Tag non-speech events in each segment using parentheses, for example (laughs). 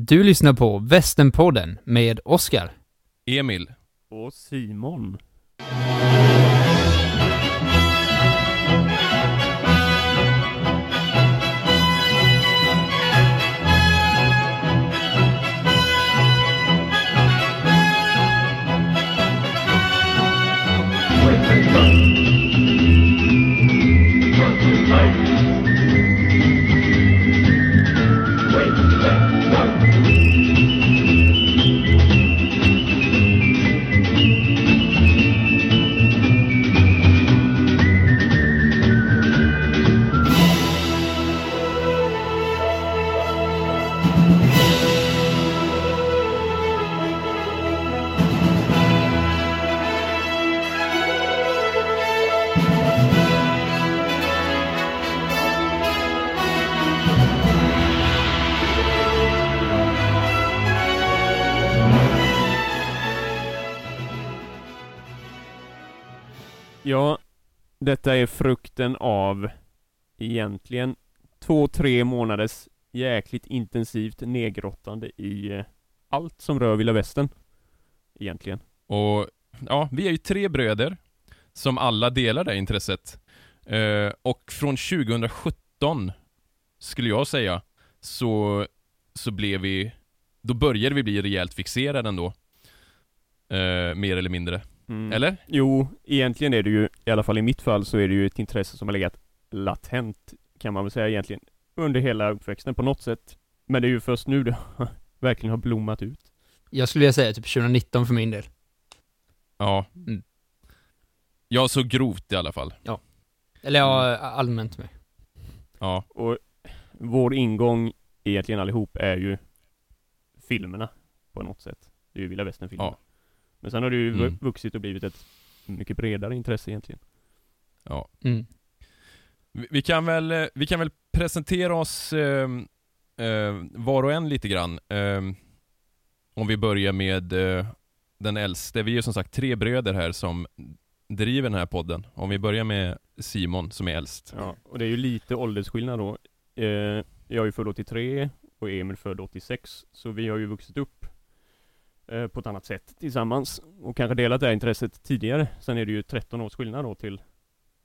Du lyssnar på Västernpodden med Oskar. Emil. Och Simon. Detta är frukten av egentligen två, tre månaders jäkligt intensivt nedgrottande i eh, allt som rör vilda västern. Egentligen. Och ja, vi är ju tre bröder som alla delar det intresset. Eh, och från 2017 skulle jag säga så, så blev vi, då började vi bli rejält fixerade ändå. Eh, mer eller mindre. Mm. Eller? Jo, egentligen är det ju, i alla fall i mitt fall, så är det ju ett intresse som har legat latent, kan man väl säga egentligen, under hela uppväxten på något sätt. Men det är ju först nu det (laughs) verkligen har blommat ut. Jag skulle vilja säga typ 2019 för min del. Ja. Mm. Ja, så grovt i alla fall. Eller ja, allmänt med. Ja. Och vår ingång egentligen allihop är ju filmerna på något sätt. Det är ju vilda västern-filmerna. Ja. Men sen har det ju Mm. vu- vuxit och blivit ett mycket bredare intresse egentligen. Ja. Mm. Vi vi kan väl, eh, vi kan väl presentera oss eh, eh, var och en lite grann. Eh, om vi börjar med eh, den äldste. Vi är som sagt tre bröder här som driver den här podden. Om vi börjar med Simon som är äldst. Ja, och det är ju lite åldersskillnad då. Eh, jag är ju född 83 och Emil född 86, så vi har ju vuxit upp eh, på ett annat sätt tillsammans och kanske delat det här intresset tidigare. Sen är det ju 13 års skillnad då till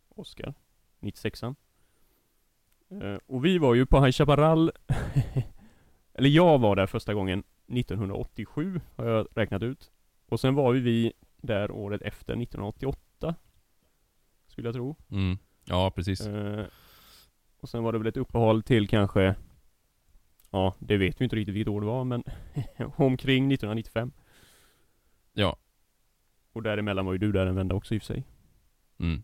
Oskar, 96an. Eh, och vi var ju på High Chaparral, (laughs) eller jag var där första gången 1987 har jag räknat ut. Och sen var ju vi där året efter 1988. Skulle jag tro. Mm. Ja, precis. Eh, och sen var det väl ett uppehåll till kanske Ja, det vet vi inte riktigt vilket år det var men (laughs) Omkring 1995 Ja. Och däremellan var ju du där en vända också i och för sig Mm.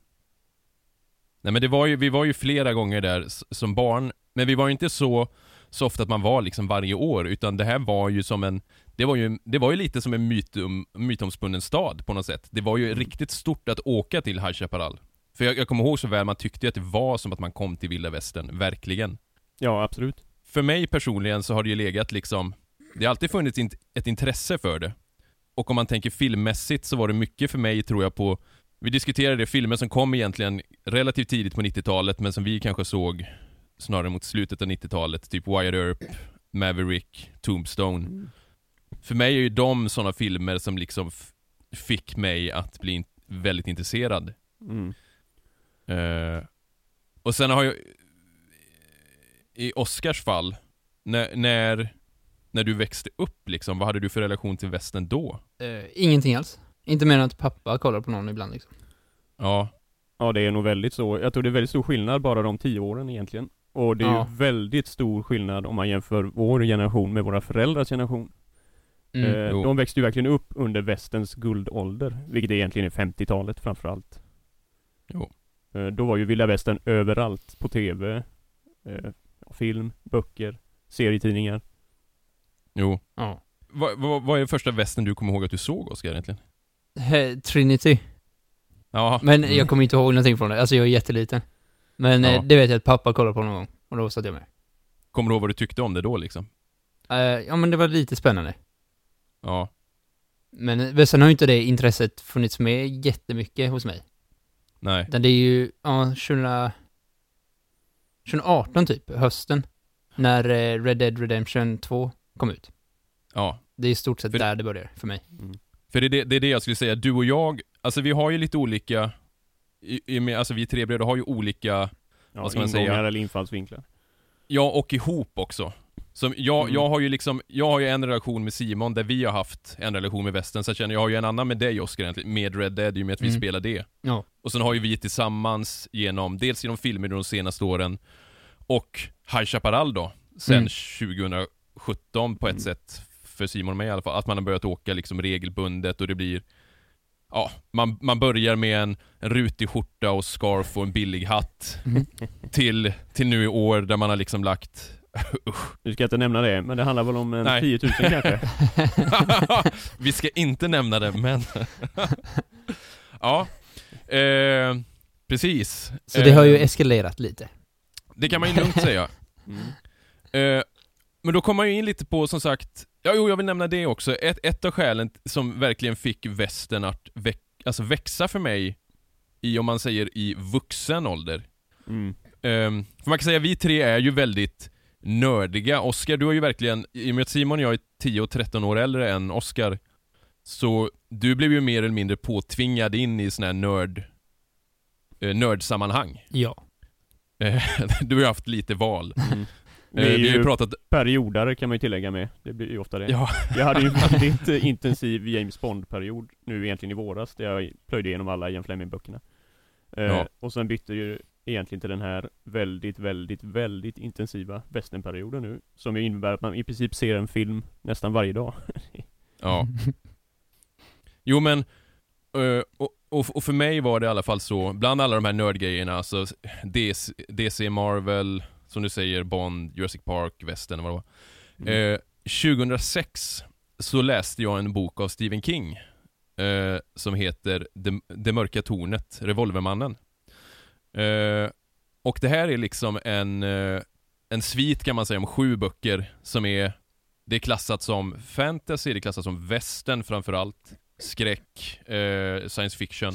Nej men det var ju, vi var ju flera gånger där som barn, men vi var ju inte så, så ofta att man var liksom varje år, utan det här var ju som en, det var ju, det var ju lite som en mytom, mytomspunnen stad på något sätt. Det var ju riktigt stort att åka till High Chaparral. För jag, jag kommer ihåg så väl, man tyckte ju att det var som att man kom till vilda västern, verkligen. Ja, absolut För mig personligen så har det ju legat liksom, det har alltid funnits ett intresse för det. Och om man tänker filmmässigt så var det mycket för mig tror jag på vi diskuterade filmer som kom egentligen relativt tidigt på 90-talet men som vi kanske såg snarare mot slutet av 90-talet, typ Wyatt Earp, Maverick, Tombstone. Mm. För mig är ju de sådana filmer som liksom fick mig att bli in- väldigt intresserad. mm. Eh, och sen har jag i Oscars fall, när, när, när du växte upp liksom, vad hade du för relation till västern då? Eh, ingenting alls. Inte mer än att pappa kollar på någon ibland liksom. Ja, Ja, det är nog väldigt så Jag tror det är väldigt stor skillnad bara de tio åren egentligen Och det är Ja. ju väldigt stor skillnad om man jämför vår generation med våra föräldrars generation Mm. eh. De växte ju verkligen upp under västens guldålder Vilket egentligen är 50-talet framförallt Jo. Eh, Då var ju vilda västern överallt på TV eh, Film, böcker, serietidningar jo. Ja. Vad, vad, vad är första västern du kommer ihåg att du såg Oskar egentligen? Trinity. Ja. Men mm. jag kommer inte ihåg någonting från det. Alltså jag är jätteliten. Men Ja. eh, det vet jag att pappa kollade på någon gång. Och då satt jag med. Kommer du ihåg vad du tyckte om det då liksom? Eh, ja men det var lite spännande. Ja. Men eh, sen har ju inte det intresset funnits med jättemycket hos mig. Nej. Utan det är ju, ja, 20... 2018 typ, hösten. När eh, Red Dead Redemption 2 kom ut. Ja. Det är i stort sett För- där det börjar för mig. Mm. För det är det, det är det jag skulle säga, du och jag, alltså vi har ju lite olika, i, i, alltså vi tre bröder har ju olika, Ja, Vad ska man ingångar säga? eller infallsvinklar. ja och ihop också. Som jag, Mm. jag har ju liksom, jag har ju en relation med Simon där vi har haft en relation med västern, så jag känner jag har ju en annan med dig Oskar egentligen, med Red Dead, i och med att vi Mm. spelar det. Ja. Och sen har ju vi tillsammans genom, dels genom filmer de senaste åren, och High Chaparral då, sen Mm. 2017 på ett Mm. sätt, för Simon och mig i alla fall, att man har börjat åka liksom regelbundet och det blir Ja, man, man börjar med en, en rutig skjorta och scarf och en billig hatt Mm. till, till nu i år där man har liksom lagt (laughs) Du ska inte nämna det, men det handlar väl om en Nej. 10 000 (laughs) kanske? (laughs) Vi ska inte nämna det, men... ja, eh, precis. Så det har ju Eh, eskalerat lite. Det kan man ju lugnt säga. Mm. Eh, men då kommer man ju in lite på, som sagt, ja jo, jag vill nämna det också. Ett, ett av skälen som verkligen fick västern att väx, alltså växa för mig, i om man säger i vuxen ålder. Mm. Um, för man kan säga att vi tre är ju väldigt nördiga. Oskar, du har ju verkligen, i och med att Simon och jag är 10 och 13 år äldre än Oskar, så du blev ju mer eller mindre påtvingad in i sån här nörd, eh, nördsammanhang. Ja. Eh, (laughs) du har ju haft lite val. Mm. Eh, Vi är vi har ju pratat, periodare kan man ju tillägga med. Det blir ju ofta det. ja, Jag hade ju en (laughs) väldigt eh, intensiv James Bond-period nu egentligen i våras, där jag plöjde igenom alla Ian Fleming-böckerna. Eh, Ja. Och sen bytte ju egentligen till den här väldigt, väldigt, väldigt intensiva westernperioden nu. Som ju innebär att man i princip ser en film nästan varje dag. (laughs) ja. Jo men, eh, och, och, och för mig var det i alla fall så, bland alla de här nördgrejerna, alltså DC, DC Marvel, som du säger, Bond, Jurassic Park, Western, vad det var. Mm. Eh, 2006 så läste jag en bok av Stephen King eh, som heter Det, det mörka tornet, Revolvermannen. Eh, och det här är liksom en, eh, en svit kan man säga om sju böcker som är Det är klassat som fantasy, det är klassat som västern framförallt, skräck, eh, science fiction.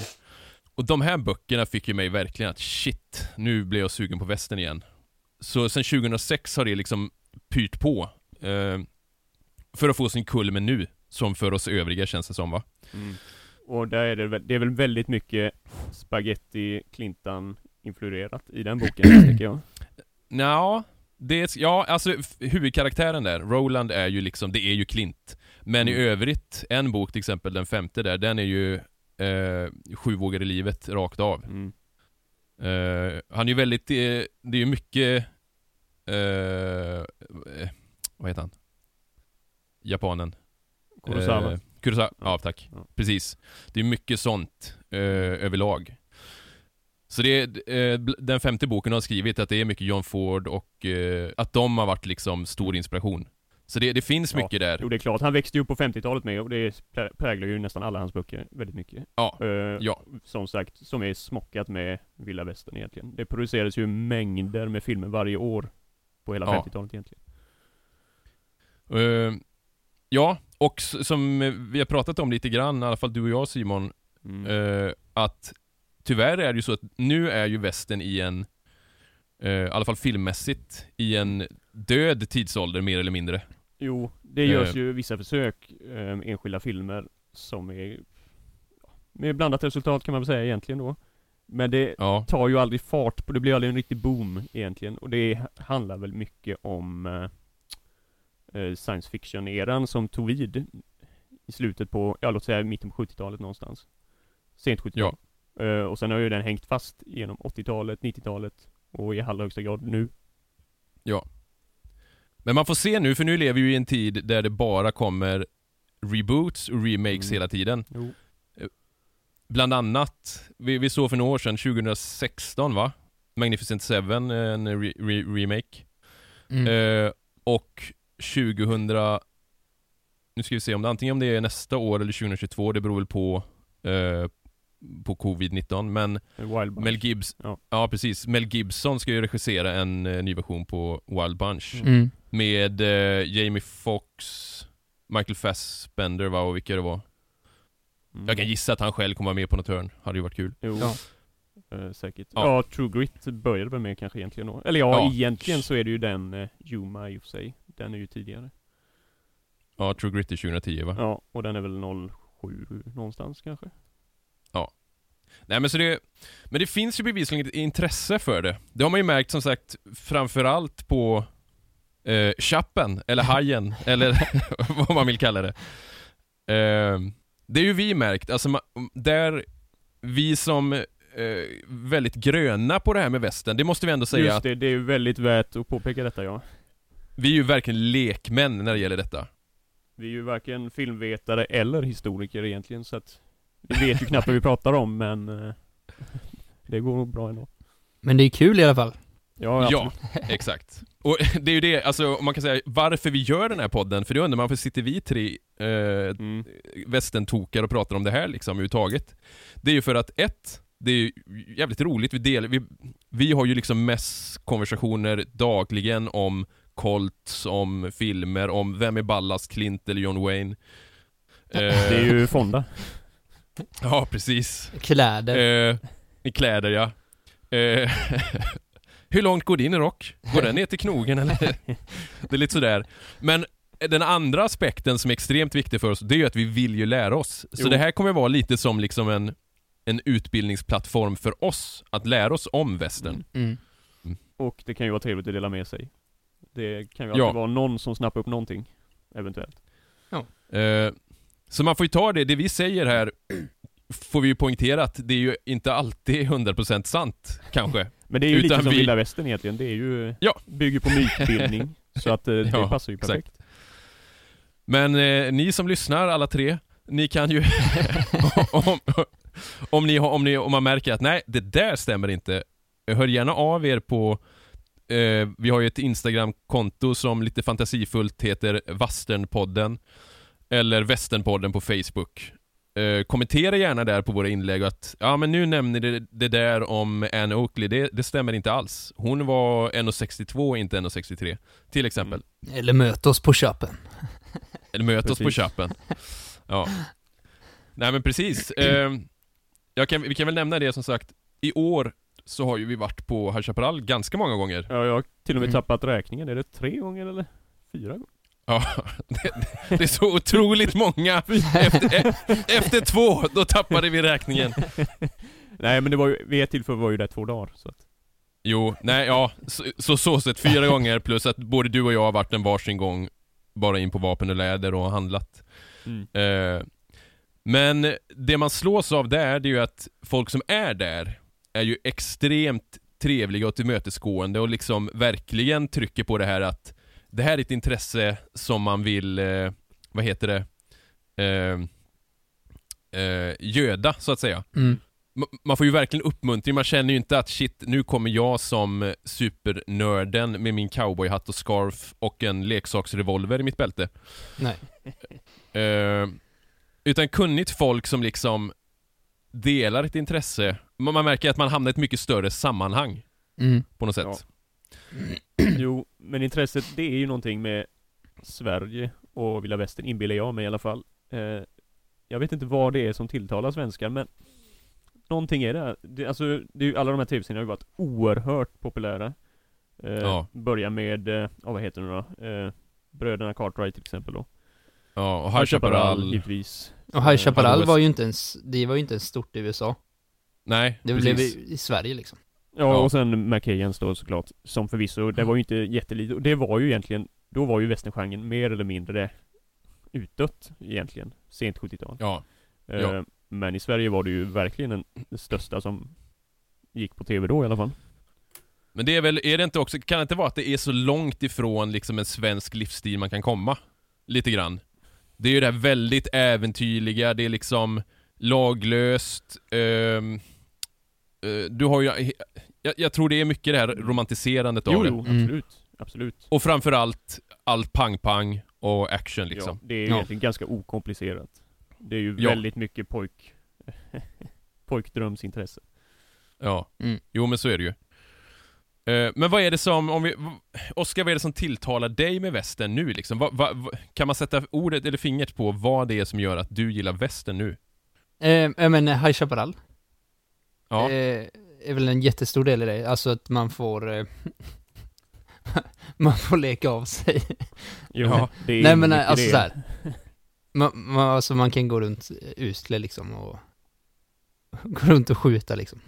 Och de här böckerna fick ju mig verkligen att shit, nu blev jag sugen på västern igen. Så sen 2006 har det liksom pyrt på. Eh, för att få sin kulmen nu, som för oss övriga känns det som va? Mm. Och där är det, väl- det är väl väldigt mycket spaghetti Clintan influerat i den boken, (clears throat) tycker jag. Nja, det är, ja alltså huvudkaraktären där, Roland är ju liksom, det är ju Clint. Men i Mm. övrigt, en bok till exempel, den femte där, den är ju eh, Sju vågor i livet rakt av. Mm. Eh, han är ju väldigt, eh, det är ju mycket, eh, eh, vad heter han? Japanen. Kurosawa. Kurosawa, ja tack. Ja. Precis. Det är mycket sånt eh, överlag. Så det är, eh, den femte boken har skrivit att det är mycket John Ford och eh, att de har varit liksom stor inspiration. Så det, det finns Ja. mycket där. Jo, det är klart. Han växte ju upp på 50-talet med och det prä- präglar ju nästan alla hans böcker väldigt mycket. Ja. Eh, Ja. Som sagt, som är smockat med vilda västern egentligen. Det producerades ju mängder med filmer varje år på hela Ja. 50-talet egentligen. Eh, ja, och som eh, vi har pratat om lite grann, i alla fall du och jag Simon, Mm. eh, att tyvärr är det ju så att nu är ju västern i en, eh, i alla fall filmmässigt, i en död tidsålder mer eller mindre. Jo, det görs Eh. ju vissa försök, eh, enskilda filmer, som är med blandat resultat kan man väl säga egentligen då. Men det Ja, tar ju aldrig fart på, det blir aldrig en riktig boom egentligen. Och det handlar väl mycket om eh, eh, science fiction-eran som tog vid i slutet på, ja låt säga mitten på 70-talet någonstans. Sent 70-tal. Eh, och sen har ju den hängt fast genom 80-talet, 90-talet och i allra högsta grad nu. men man får se nu, för nu lever vi ju i en tid där det bara kommer reboots och remakes Mm. hela tiden. Jo. Bland annat, vi, vi såg för några år sedan, 2016 va? Magnificent Seven, en re, re, remake. Mm. Eh, och 2000... Nu ska vi se om det antingen om det är nästa år eller 2022, det beror väl på eh, på covid-19, men Wild Bunch. Mel Gibbs, Ja. ja. precis, Mel Gibson ska ju regissera en eh, ny version på Wild Bunch Mm. med eh, Jamie Foxx, Michael Fassbender va, och vilka det var. Mm. Jag kan gissa att han själv kommer vara med på något hörn, hade ju varit kul. Jo. Ja. Eh, säkert. Ja. Ja. True Grit började väl med kanske egentligen då. Eller ja, Ja. egentligen så är det ju den eh, Yuma i och för sig. Den är ju tidigare. Ja, True Gritty 2010 va? Ja, och den är väl 07 någonstans kanske? Nej men så det, men det finns ju bevisligen ett intresse för det. Det har man ju märkt som sagt framförallt på eh, chappen, eller hajen, (laughs) eller (laughs) vad man vill kalla det. Eh, det är ju vi märkt, alltså ma- där vi som eh, väldigt gröna på det här med västern, det måste vi ändå säga Just att det, det är ju väldigt värt att påpeka detta ja. vi är ju verkligen lekmän när det gäller detta. Vi är ju varken filmvetare eller historiker egentligen så att vi vet ju knappt vad vi pratar om men eh, det går nog bra ändå. Men det är kul i alla fall. Ja, Ja, (laughs) exakt. Och (laughs) det är ju det, alltså om man kan säga varför vi gör den här podden, för det undrar man varför sitter vi tre eh, Mm. västentokar och pratar om det här liksom överhuvudtaget. Det är ju för att ett, det är ju jävligt roligt, vi, delar, vi, vi har ju liksom mest konversationer dagligen om Colts, om filmer, om vem är ballast, Clint eller John Wayne. Eh, Det är ju Fonda. (laughs) Ja, precis. Kläder. Eh, I kläder ja. Eh, (laughs) hur långt går din rock? Går den ner till knogen eller? (laughs) Det är lite sådär. Men den andra aspekten som är extremt viktig för oss, det är ju att vi vill ju lära oss. Så Jo. det här kommer vara lite som liksom en, en utbildningsplattform för oss, att lära oss om västern. Mm. Mm. Och det kan ju vara trevligt att dela med sig. Det kan ju Ja. alltid vara någon som snappar upp någonting. Eventuellt. Eh, så man får ju ta det, det vi säger här, (clears throat) får vi ju poängtera att det är ju inte alltid 100% sant, kanske. (laughs) Men det är ju lite Utan som vi- vilda västern egentligen. Det är ju, Ja. bygger på mytbildning. (laughs) så att eh, det Ja, passar ju exakt. perfekt. Men eh, ni som lyssnar, alla tre, ni kan ju... (laughs) om, om, ni om, ni, om man märker att nej, det där stämmer inte, hör gärna av er på eh, vi har ju ett Instagram-konto som lite fantasifullt heter Vasternpodden eller Västernpodden på Facebook. Eh, kommentera gärna där på våra inlägg att ja men nu nämner ni det, det där om Anne Oakley, det, det stämmer inte alls. Hon var 1,62 inte 1,63 till exempel. Eller möt oss på köpen. Eller möt oss på köpen. Ja. Nej men precis. Eh, kan, vi kan väl nämna det som sagt, i år så har ju vi varit på High Chaparral ganska många gånger. Ja, jag har till och med Mm. tappat räkningen. Är det tre gånger eller fyra gånger? Ja, (laughs) det, det är så otroligt många. (laughs) Efter, e- efter två, då tappade vi räkningen. (laughs) Nej men det var ju, vid ett tillfälle var ju det två dagar. Så att, Jo, nej, ja, så, så, så sett fyra gånger plus att både du och jag har varit en varsin gång bara in på vapen och läder och handlat. mm. Eh, men det man slås av där, det är ju att folk som är där är ju extremt trevliga och tillmötesgående och liksom verkligen trycker på det här att det här är ett intresse som man vill, eh, vad heter det, eh, eh, göda så att säga. Mm. Ma- Man får ju verkligen uppmuntring, man känner ju inte att shit, nu kommer jag som supernörden med min cowboyhatt och scarf och en leksaksrevolver i mitt bälte. Nej. Utan kunnigt folk som liksom delar ett intresse. Man märker att man hamnar i ett mycket större sammanhang Mm. på något sätt. Ja. (clears throat) Jo, men intresset det är ju någonting med Sverige och vilda västern inbillar jag mig i alla fall. Eh, jag vet inte vad det är som tilltalar svenskar men Någonting är det. det alltså, det är ju, alla de här tv-serierna har ju varit oerhört populära. Eh, Ja. Börja med, eh, vad heter det nu då? Eh, Bröderna Cartwright till exempel då. Ja, och High Chaparral. givetvis. Och High Eh, Chaparral var ju inte ens, det var ju inte ens stort i USA. Nej, Det precis. blev i i Sverige liksom. Ja, Ja. och sen McKayans då såklart, som förvisso, det var ju inte jättelitet, och det var ju egentligen, då var ju västerngenren mer eller mindre utdött egentligen, sent 70-tal. Ja, Eh, Ja. Men i Sverige var det ju verkligen den, största som gick på tv då i alla fall. men det är väl, är det inte också, kan det inte vara att det är så långt ifrån liksom en svensk livsstil man kan komma? Lite grann. Det är ju det här väldigt äventyrliga, det är liksom laglöst, ehm, eh, du har ju, jag, jag tror det är mycket det här romantiserandet av Jo, det. jo, Mm. absolut. Absolut. Och framförallt allt pang-pang och action liksom. Ja, det är ju Ja. egentligen ganska okomplicerat. Det är ju Ja. väldigt mycket pojk... (laughs) pojkdrömsintresse. Ja. Mm. Jo men så är det ju. Eh, Men vad är det som, om vi, Oskar, vad är det som tilltalar dig med västern nu liksom? Vad, vad- kan man sätta ordet eller fingret på vad det är som gör att du gillar västern nu? Eh, jag menar, High Chaparral. Ja, Eh, är väl en jättestor del i det. Alltså att man får... Eh, (laughs) man får leka av sig. Ja. det är Nej men alltså det. så här. Man, man, alltså man kan gå runt usle liksom och (laughs) gå runt och skjuta liksom.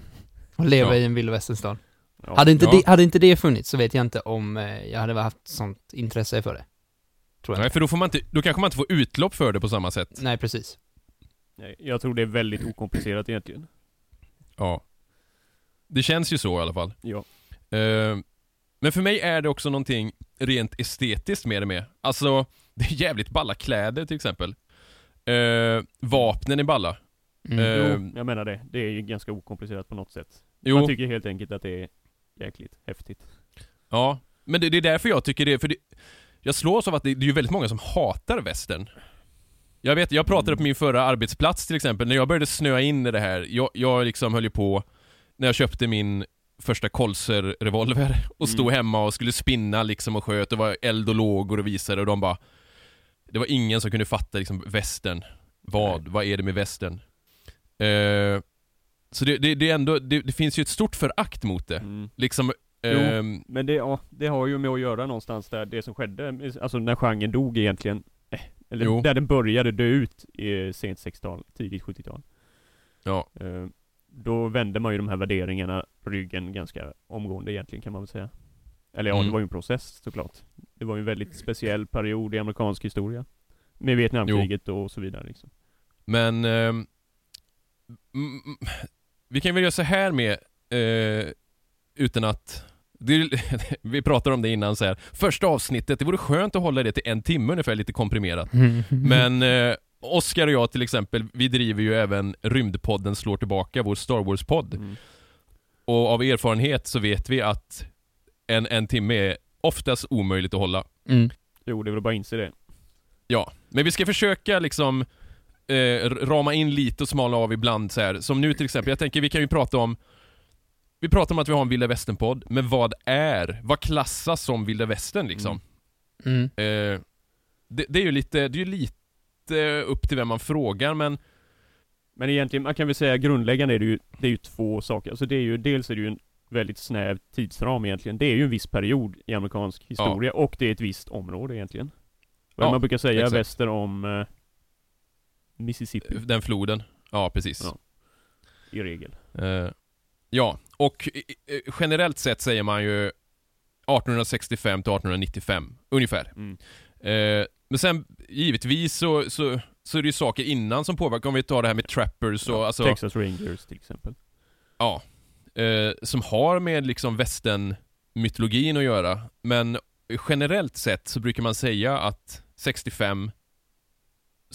Och leva Ja. i en vilda västern-stad. Ja. Hade, inte Ja. det, hade inte det funnits så vet jag inte om eh, jag hade haft sånt intresse för det. Tror jag Nej, inte. för då får man inte, då kanske man inte får utlopp för det på samma sätt. Nej, precis. Nej, jag tror det är väldigt okomplicerat egentligen. Ja. Det känns ju så i alla fall. Ja. Eh, men för mig är det också någonting rent estetiskt med det med. Alltså, det är jävligt balla kläder till exempel. Eh, vapnen är balla. Mm. Eh, Jo, jag menar det. Det är ju ganska okomplicerat på något sätt. Jo, Man tycker helt enkelt att det är jäkligt häftigt. ja. Men det, det är därför jag tycker det, för det, jag slås av att det, det är ju väldigt många som hatar västern. Jag vet, jag pratade Mm. på min förra arbetsplats till exempel, när jag började snöa in i det här, jag, jag liksom höll ju på, när jag köpte min första Colser-revolver och stod Mm. hemma och skulle spinna liksom och sköt, det var eld och lågor och visade och de bara Det var ingen som kunde fatta liksom västern. Vad? Nej. Vad är det med västern? Eh, så det, det, det är ändå, det, det finns ju ett stort förakt mot det. Mm. Liksom, Jo. ehm, Men det, ja, det har ju med att göra någonstans där, det som skedde, alltså när genren dog egentligen. Eh, Eller Jo. där den började dö ut i sent 60-tal, tidigt 70-tal. ja, Eh, Då vände man ju de här värderingarna ryggen ganska omgående egentligen kan man väl säga. Eller ja, Mm. det var ju en process såklart. Det var ju en väldigt speciell period i amerikansk historia. Med Vietnamkriget och så vidare liksom. Men mm, vi kan väl göra så här med, eh, utan att det, (laughs) vi pratade om det innan så här. Första avsnittet, det vore skönt att hålla det till en timme ungefär, lite komprimerat. Men eh, Oskar och jag till exempel, vi driver ju även Rymdpodden slår tillbaka, vår Star Wars-podd. Mm. Och av erfarenhet så vet vi att en, en timme är oftast omöjligt att hålla. Mm. Jo, det är väl bara att inse det. Ja, men vi ska försöka liksom eh, rama in lite och smala av ibland så här. Som nu till exempel, jag tänker vi kan ju prata om Vi pratar om att vi har en vilda västern-podd, men vad är, vad klassas som vilda västern liksom? Mm. Eh, det, det är ju lite, det är ju lite upp till vem man frågar men Men egentligen, man kan väl säga grundläggande är det ju, det är ju två saker. Alltså det är ju, dels är det ju en väldigt snäv tidsram egentligen. Det är ju en viss period i amerikansk historia och det är ett visst område egentligen. Vad Ja, man brukar säga exakt. väster om eh, Mississippi den floden, ja precis. Ja. i regel. Eh, ja, och eh, generellt sett säger man ju 1865 till 1895, ungefär. Mm. Eh, men sen givetvis så, så, så är det ju saker innan som påverkar, om vi tar det här med trappers och Ja, alltså, Texas Rangers till exempel. ja. Eh, som har med liksom västern mytologin att göra. Men generellt sett så brukar man säga att 65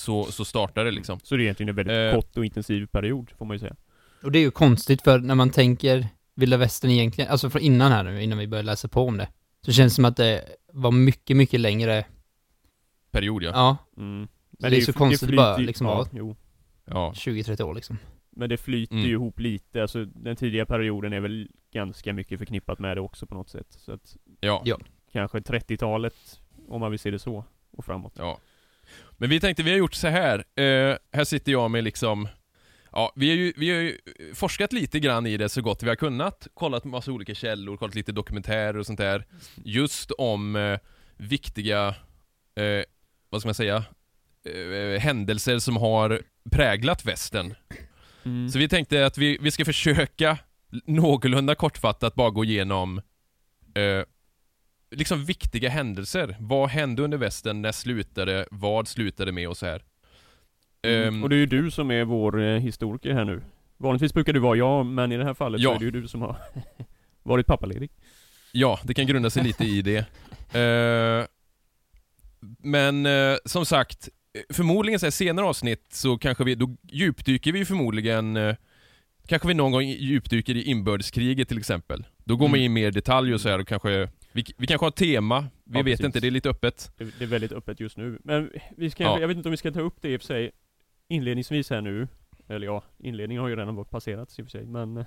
så, så startar det liksom. Så det är egentligen en väldigt Eh. kort och intensiv period, får man ju säga. Och det är ju konstigt för när man tänker vilda västern egentligen, alltså från innan här nu, innan vi började läsa på om det, så känns det som att det var mycket, mycket längre, Period ja. ja, Mm. det är ju- så konstigt flyter bara liksom ja. Ja. 20-30 år liksom. Men det flyter Mm. ju ihop lite, alltså den tidiga perioden är väl ganska mycket förknippat med det också på något sätt. Så att Ja. Ja. kanske 30-talet, om man vill se det så, och framåt. Ja. Men vi tänkte, vi har gjort så här. Eh, här sitter jag med liksom Ja, vi har, ju, vi har ju forskat lite grann i det så gott vi har kunnat. Kollat massa olika källor, kollat lite dokumentärer och sånt där. Just om eh, viktiga, eh, vad ska man säga, eh, händelser som har präglat västern. Mm. Så vi tänkte att vi, vi ska försöka någorlunda kortfattat bara gå igenom eh, liksom viktiga händelser. Vad hände under västern? När slutade? Vad slutade med och så här. Mm. Ehm, Och det är ju du som är vår eh, historiker här nu. Vanligtvis brukar du vara jag, men i det här fallet så Ja. är det ju du som har (laughs) varit pappaledig. Ja, det kan grunda sig lite i det. (laughs) Eh, men eh, som sagt, förmodligen så här senare avsnitt så kanske vi, då djupdyker vi förmodligen eh, Kanske vi någon gång djupdyker i inbördeskriget till exempel. Då går man Mm. in mer i detalj och så här och kanske Vi, vi kanske har tema, vi Ja, vet precis. inte, det är lite öppet. Det, det är väldigt öppet just nu. Men vi ska, Ja. jag vet inte om vi ska ta upp det i och för sig inledningsvis här nu. Eller ja, inledningen har ju redan varit passerat i och för sig, men (laughs)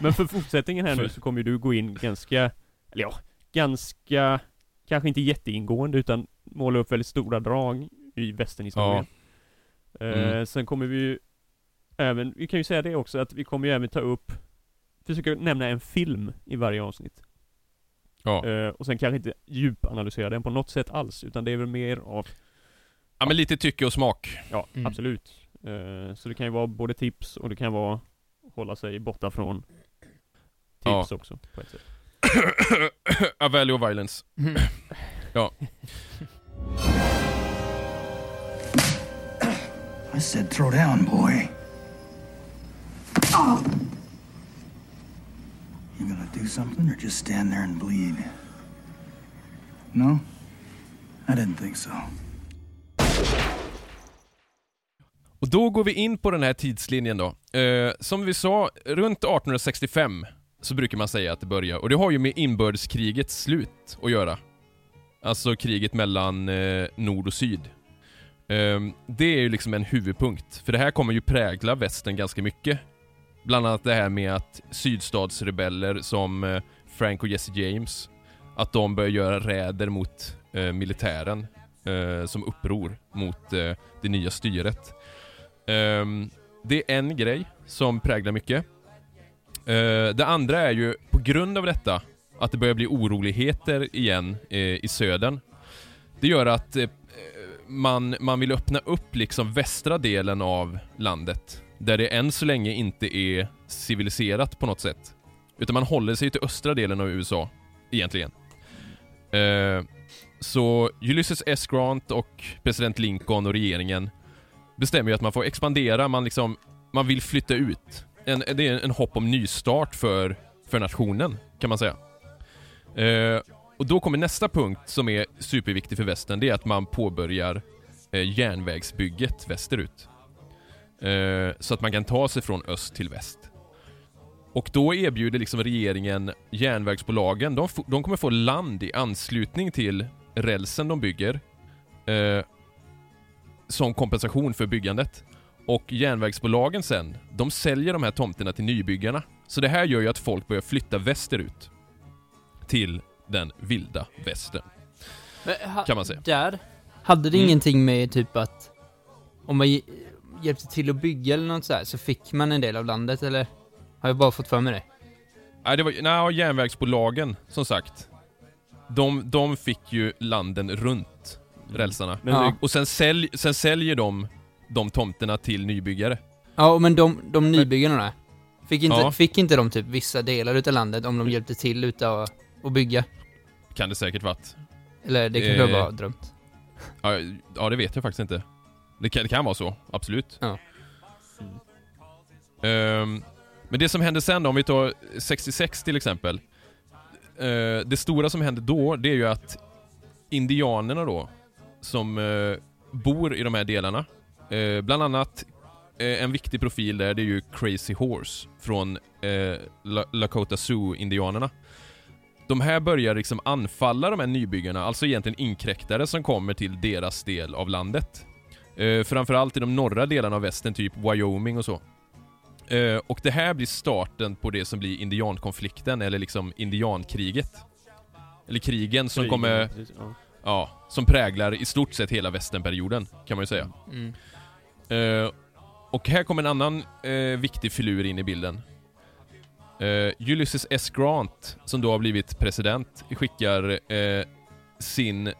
Men för fortsättningen här nu så kommer ju du gå in ganska, eller ja, ganska, kanske inte jätteingående utan måla upp väldigt stora drag i västernhistorien. Eh, Mm. sen kommer vi ju även, vi kan ju säga det också att vi kommer ju även ta upp, försöka nämna en film i varje avsnitt. Ja. Eh, och sen kanske inte djupanalysera den på något sätt alls, utan det är väl mer av Ja men lite tycke och smak. Ja, Mm. absolut. Eh, så det kan ju vara både tips och det kan vara hålla sig borta från tips Ja. också på ett sätt. (coughs) A Value of Violence. Mm. (coughs) I said throw down, boy. You gonna do something or just stand there and bleed? No? I didn't think so. Och då går vi in på den här tidslinjen då. Eh, som vi sa, runt 1865 så brukar man säga att det börjar. Och det har ju med inbördeskrigets slut att göra. Alltså kriget mellan eh, nord och syd. Eh, det är ju liksom en huvudpunkt. För det här kommer ju prägla västern ganska mycket. Bland annat det här med att sydstatsrebeller som eh, Frank och Jesse James, att de börjar göra räder mot eh, militären eh, som uppror mot eh, det nya styret. Ehm, det är en grej som präglar mycket. Eh, det andra är ju på grund av detta att det börjar bli oroligheter igen eh, i södern. Det gör att eh, man, man vill öppna upp liksom västra delen av landet där det än så länge inte är civiliserat på något sätt. Utan man håller sig till östra delen av USA, egentligen. Eh, så Ulysses S. Grant och president Lincoln och regeringen bestämmer ju att man får expandera, man liksom, man vill flytta ut. En, det är en hopp om nystart för, för nationen, kan man säga. Eh, och då kommer nästa punkt som är superviktig för västern, det är att man påbörjar eh, järnvägsbygget västerut. Eh, så att man kan ta sig från öst till väst. Och då erbjuder liksom regeringen järnvägsbolagen, de, de kommer få land i anslutning till rälsen de bygger. Eh, som kompensation för byggandet. Och järnvägsbolagen sen, de säljer de här tomterna till nybyggarna. Så det här gör ju att folk börjar flytta västerut. Till den vilda västern. Men, Kan man säga. Där hade det Mm. ingenting med typ att om man hjälpte till att bygga eller något så här, så fick man en del av landet eller? Har jag bara fått för mig det? Nej, det var nej, järnvägsbolagen, som sagt. De, de fick ju landen runt rälsarna. Men Ja. Och sen, sälj, sen säljer de de tomterna till nybyggare. Ja, men de, de nybyggarna där. Fick inte, Ja. fick inte de typ vissa delar utav landet om de hjälpte till utav att bygga? Kan det säkert varit. Eller det kanske jag Eh. bara har drömt. Ja, ja, det vet jag faktiskt inte. Det kan, det kan vara så, absolut. Ja. Ehm, men det som hände sen då, om vi tar 66 till exempel. Eh, det stora som hände då, det är ju att indianerna då, som eh, bor i de här delarna, eh, bland annat en viktig profil där, det är ju Crazy Horse från La- Lakota Sioux-indianerna. De här börjar liksom anfalla de här nybyggarna, alltså egentligen inkräktare som kommer till deras del av landet. Eh, framförallt i de norra delarna av västern, typ Wyoming och så. Eh, och det här blir starten på det som blir indiankonflikten, eller liksom indiankriget. Eller krigen som kommer, ja. ja, som präglar i stort sett hela västernperioden, kan man ju säga. Mm. Eh, och här kommer en annan eh, viktig filur in i bilden. Eh, Ulysses S. Grant, som då har blivit president, skickar eh, sin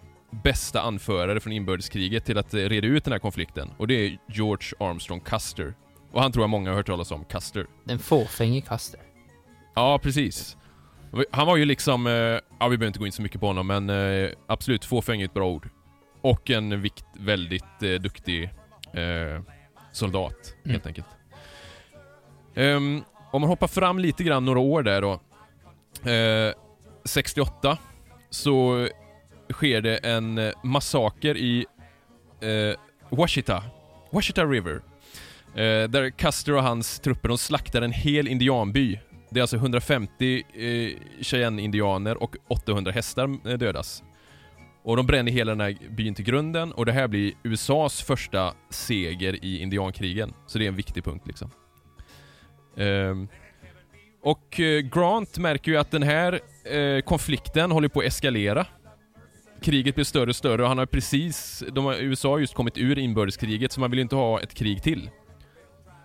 bästa anförare från inbördeskriget till att eh, reda ut den här konflikten. Och det är George Armstrong Custer. Och han tror jag många har hört talas om, Custer. Den fåfänge Custer. Ja, precis. Han var ju liksom, eh, ja vi behöver inte gå in så mycket på honom, men eh, absolut fåfäng är ett bra ord. Och en vikt, väldigt eh, duktig eh, soldat, Mm. helt enkelt. Ehm, om man hoppar fram lite grann några år där då. Eh, 68 så sker det en eh, massaker i eh, Washita, Washita River. Eh, där Custer och hans trupper de slaktar en hel indianby. Det är alltså 150 eh, Cheyenne-indianer och 800 hästar eh, dödas. Och de bränner hela den här byn till grunden och det här blir USAs första seger i indiankrigen. Så det är en viktig punkt liksom. Ehm, eh, och Grant märker ju att den här eh, konflikten håller på att eskalera. Kriget blir större och större och han har precis, de har, USA har just kommit ur inbördeskriget så man vill ju inte ha ett krig till.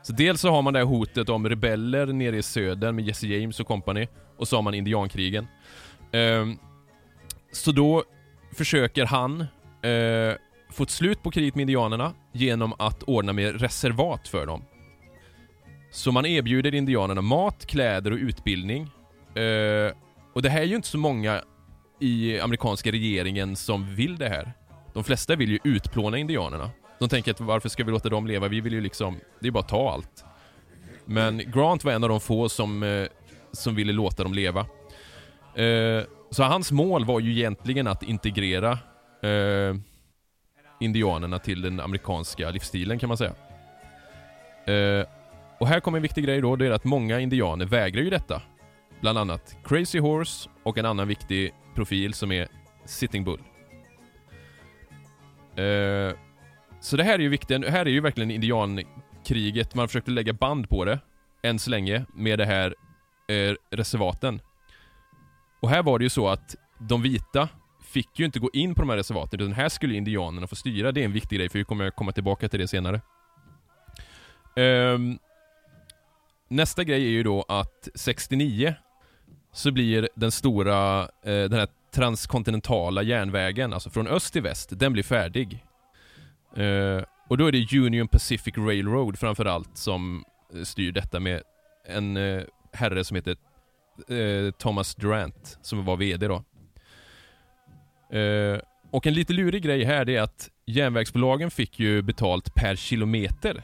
Så dels så har man det här hotet om rebeller nere i södern med Jesse James och company och så har man indiankrigen. Ehm, så då försöker han eh, fått slut på kriget med indianerna genom att ordna med reservat för dem. Så man erbjuder indianerna mat, kläder och utbildning. Eh, och det här är ju inte så många i amerikanska regeringen som vill det här. De flesta vill ju utplåna indianerna. De tänker att varför ska vi låta dem leva? Vi vill ju liksom, det är bara att ta allt. Men Grant var en av de få som, eh, som ville låta dem leva. Eh, så hans mål var ju egentligen att integrera eh, indianerna till den amerikanska livsstilen kan man säga. Och här kommer en viktig grej då, det är att många indianer vägrar ju detta. Bland annat Crazy Horse och en annan viktig profil som är Sitting Bull. Eh, så det här är ju viktigt, här är ju verkligen indiankriget, man försökte lägga band på det, än så länge, med det här eh, reservaten. Och här var det ju så att de vita fick ju inte gå in på de här reservaten, utan här skulle indianerna få styra. Det är en viktig grej, för vi kommer komma tillbaka till det senare. Um, nästa grej är ju då att 69 så blir den stora, eh, den här transkontinentala järnvägen, alltså från öst till väst, den blir färdig. Eh, och då är det Union Pacific Railroad framförallt som eh, styr detta med en eh, herre som heter eh, Thomas Durant, som var VD då. Eh, och en lite lurig grej här det är att järnvägsbolagen fick ju betalt per kilometer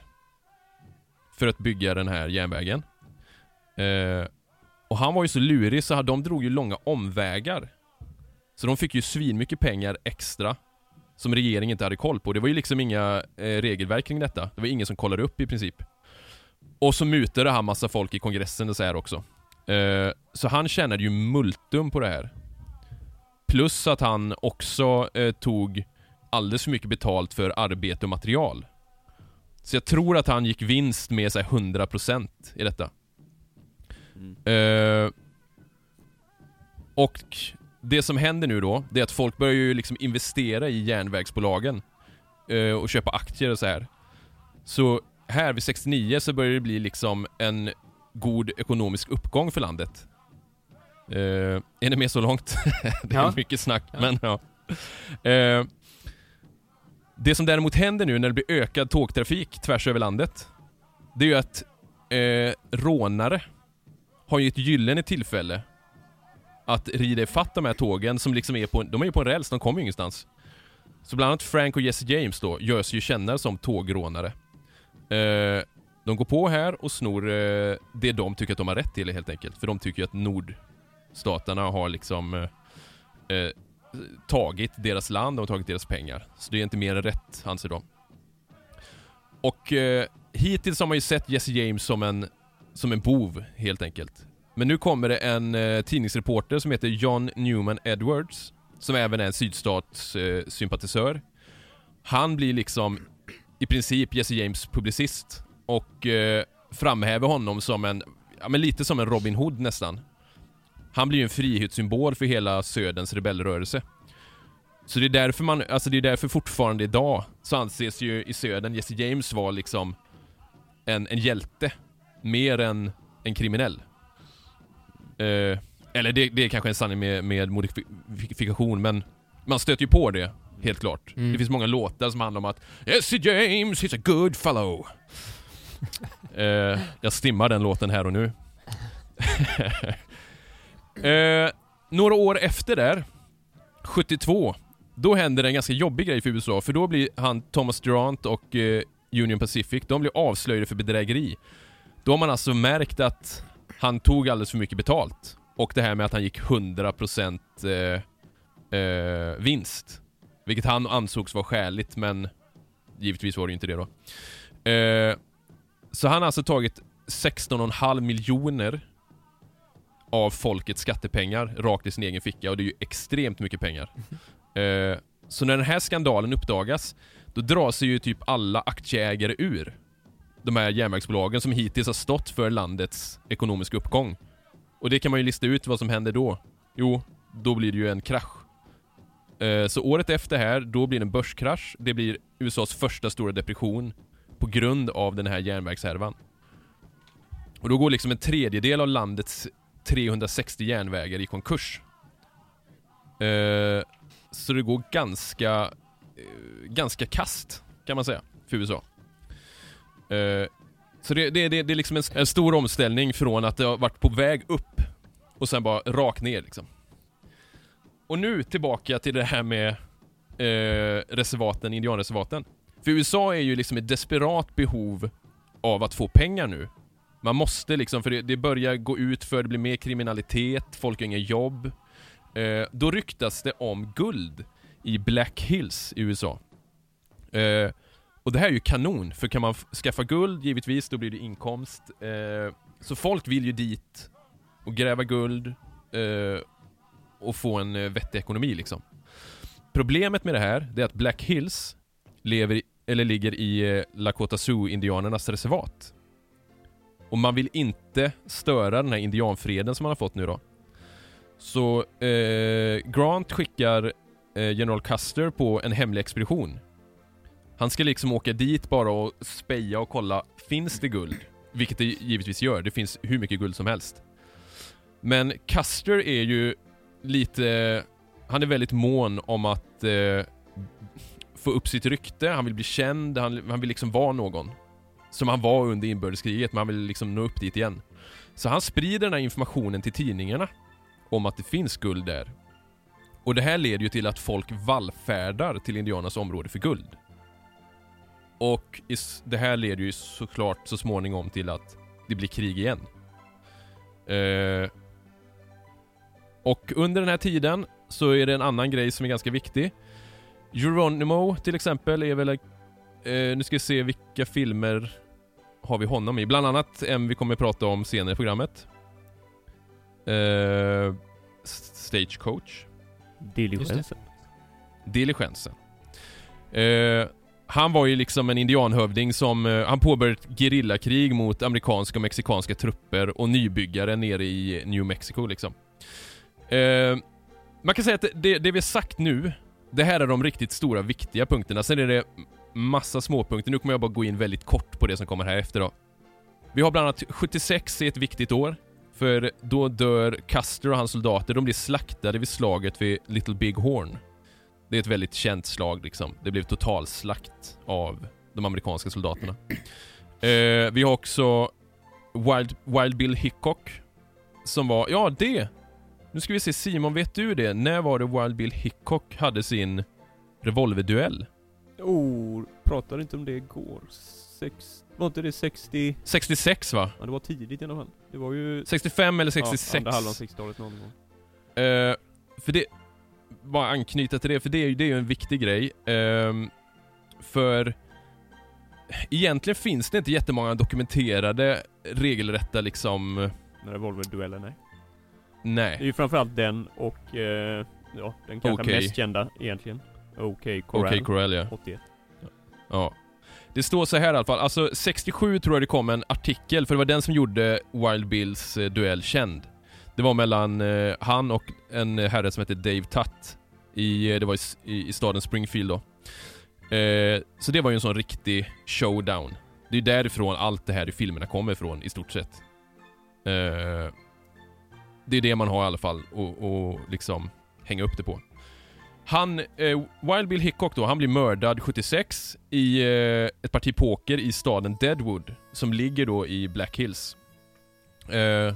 för att bygga den här järnvägen. Eh, och han var ju så lurig så de drog ju långa omvägar. Så de fick ju svinmycket pengar extra som regeringen inte hade koll på. Det var ju liksom inga eh, regelverk kring detta. Det var ingen som kollade upp i princip. Och så mutade han massa folk i kongressen och så här också. Eh, så han tjänade ju multum på det här. Plus att han också eh, tog alldeles för mycket betalt för arbete och material. Så jag tror att han gick vinst med så 100% i detta. Mm. Eh, och det som händer nu då, det är att folk börjar ju liksom investera i järnvägsbolagen. Eh, och köpa aktier och så här. Så här vid 69 så börjar det bli liksom en god ekonomisk uppgång för landet. Eh, är ni med så långt? (laughs) det är Ja. mycket snack, Ja. men ja. Eh, det som däremot händer nu när det blir ökad tågtrafik tvärs över landet, det är ju att eh, rånare har ju ett gyllene tillfälle att rida ifatt de här tågen som liksom är på, de är ju på en räls, de kommer ju ingenstans. Så bland annat Frank och Jesse James då gör sig ju kända som tågrånare. Eh, de går på här och snor eh, det de tycker att de har rätt till helt enkelt. För de tycker ju att nordstaterna har liksom eh, eh, tagit deras land och tagit deras pengar. Så det är inte mer än rätt, anser de. Och eh, hittills har man ju sett Jesse James som en, som en bov, helt enkelt. Men nu kommer det en eh, tidningsreporter som heter John Newman Edwards, som även är en sydstatssympatisör. Eh. Han blir liksom i princip Jesse James publicist och eh, framhäver honom som en, ja men lite som en Robin Hood nästan. Han blir ju en frihetssymbol för hela Söderns rebellrörelse. Så det är därför man, alltså det är därför fortfarande idag så anses ju i Södern Jesse James vara liksom en, en hjälte. Mer än en kriminell. Eh, eller det, det är kanske en sanning med, med modifikation, men man stöter ju på det, helt klart. Mm. Det finns många låtar som handlar om att Jesse James, he's a good fellow. (laughs) eh, jag stimmar den låten här och nu. (laughs) eh, några år efter där, 72, då händer en ganska jobbig grej för USA, för då blir han Thomas Durant och eh, Union Pacific, de blir avslöjade för bedrägeri. Då har man alltså märkt att han tog alldeles för mycket betalt. Och det här med att han gick 100% eh, eh, vinst. Vilket han ansågs vara skäligt, men givetvis var det ju inte det då. Eh, så han har alltså tagit 16,5 miljoner av folkets skattepengar rakt i sin egen ficka och det är ju extremt mycket pengar. Eh, så när den här skandalen uppdagas, då drar sig ju typ alla aktieägare ur de här järnvägsbolagen som hittills har stått för landets ekonomiska uppgång. Och det kan man ju lista ut vad som händer då. Jo, då blir det ju en krasch. Eh, så året efter här, då blir det en börskrasch. Det blir USAs första stora depression på grund av den här järnvägshärvan. Och då går liksom en tredjedel av landets 360 järnvägar i konkurs. Eh, så det går ganska eh, ganska kast, kan man säga, för USA. Eh, så det, det, det, det är liksom en, en stor omställning från att det har varit på väg upp och sen bara rakt ner liksom. Och nu tillbaka till det här med eh, reservaten, indianreservaten. För USA är ju liksom i desperat behov av att få pengar nu. Man måste liksom, för det, det börjar gå ut för det blir mer kriminalitet, folk har inga jobb. Eh, då ryktas det om guld i Black Hills i USA. Eh, och det här är ju kanon, för kan man skaffa guld, givetvis, då blir det inkomst. Eh, så folk vill ju dit och gräva guld eh, och få en eh, vettig ekonomi liksom. Problemet med det här, det är att Black Hills lever i, eller ligger i eh, Lakota Sioux-indianernas reservat. Och man vill inte störa den här indianfreden som man har fått nu då. Så eh, Grant skickar eh, General Custer på en hemlig expedition. Han ska liksom åka dit bara och speja och kolla, finns det guld? Vilket det givetvis gör, det finns hur mycket guld som helst. Men Custer är ju lite, han är väldigt mån om att eh, få upp sitt rykte, han vill bli känd, han, han vill liksom vara någon. Som han var under inbördeskriget, men han vill liksom nå upp dit igen. Så han sprider den här informationen till tidningarna om att det finns guld där. Och det här leder ju till att folk vallfärdar till indianernas område för guld. Och det här leder ju såklart så småningom till att det blir krig igen. Eh, och under den här tiden så är det en annan grej som är ganska viktig. Geronimo till exempel är väl... Eh, nu ska vi se vilka filmer har vi honom i. Bland annat en vi kommer prata om senare i programmet. Eh, Stagecoach. Diligensen. Diligensen. Eh, han var ju liksom en indianhövding som, eh, han påbörjade ett gerillakrig mot amerikanska och mexikanska trupper och nybyggare nere i New Mexico liksom. Eh, man kan säga att det, det vi har sagt nu, det här är de riktigt stora viktiga punkterna. Sen är det massa småpunkter. Nu kommer jag bara gå in väldigt kort på det som kommer här efter då. Vi har bland annat 76 är ett viktigt år. För då dör Custer och hans soldater, de blir slaktade vid slaget vid Little Big Horn. Det är ett väldigt känt slag liksom. Det blev totalslakt av de amerikanska soldaterna. (clears throat) Eh, vi har också Wild, Wild Bill Hickok. Som var, ja det! Nu ska vi se, Simon, vet du det? När var det Wild Bill Hickok hade sin revolverduell? Oh, pratade inte om det igår. Sex... Var inte det 60? 66 va? Ja, det var tidigt i alla fall. Det var ju... 65 eller 66? Ja, andra halvan 60-talet någon gång. Eh, för det, bara anknyta till det, för det är ju, det är ju en viktig grej. Ehm, för egentligen finns det inte jättemånga dokumenterade regelrätta liksom, När revolverduellen, nej. Det är nej. ju framförallt den och, eh, ja, den kanske Okej. mest kända egentligen. Okej, Corral. Okej, Corell ja. 81. ja. Det står så här i alla fall, alltså 67 tror jag det kom en artikel, för det var den som gjorde Wild Bills eh, duell känd. Det var mellan eh, han och en herre som hette Dave Tutt. I, eh, det var i, i, i staden Springfield då. Eh, så det var ju en sån riktig showdown. Det är ju därifrån allt det här i filmerna kommer ifrån i stort sett. Eh, det är det man har i alla fall och, och liksom hänga upp det på. Han, eh, Wild Bill Hickok då, han blir mördad 76 i eh, ett parti poker i staden Deadwood, som ligger då i Black Hills. Eh,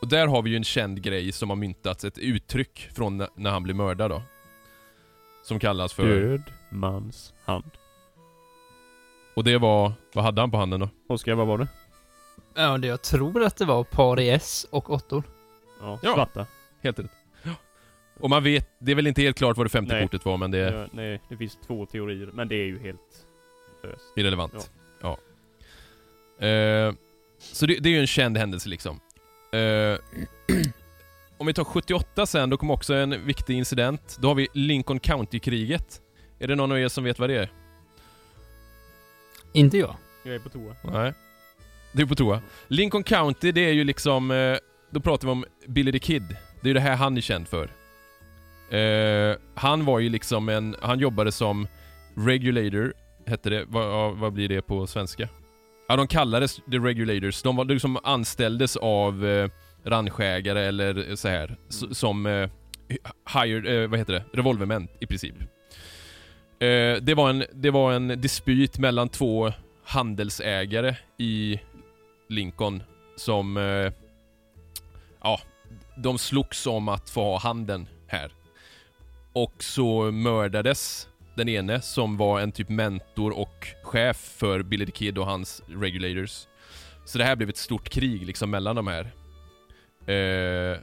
och där har vi ju en känd grej som har myntats, ett uttryck från när, han blir mördad då. Som kallas för... Död mans hand. Och det var, vad hade han på handen då? Oskar, vad var det? Ja, det jag tror att det var par i S och åttor. Ja, Ja. svarta. Helt rätt. Och man vet, det är väl inte helt klart vad det femte Nej. kortet var men det är Ja, nej, det finns två teorier, men det är ju helt löst. irrelevant. Ja. Eh, så det, det är ju en känd händelse liksom. Eh, om vi tar 78 sen, då kommer också en viktig incident. Då har vi Lincoln County-kriget. Är det någon av er som vet vad det är? Inte jag. Jag är på toa. Nej. Du är på toa. Lincoln County, det är ju liksom... Eh, då pratar vi om Billy the Kid. Det är ju det här han är känd för. Eh, han var ju liksom en... Han jobbade som regulator, hette det. Vad, vad blir det på svenska? Ja, de kallades the regulators. De var de som anställdes av eh, ranchägare eller så här s- som eh, hired, eh, vad heter det? Revolvermän i princip. Eh, det, var en, det var en dispyt mellan två handelsägare i Lincoln som... Eh, ja, de slogs om att få ha handeln här. Och så mördades den ene som var en typ mentor och chef för Billy the Kid och hans regulators. Så det här blev ett stort krig liksom mellan de här. Eh,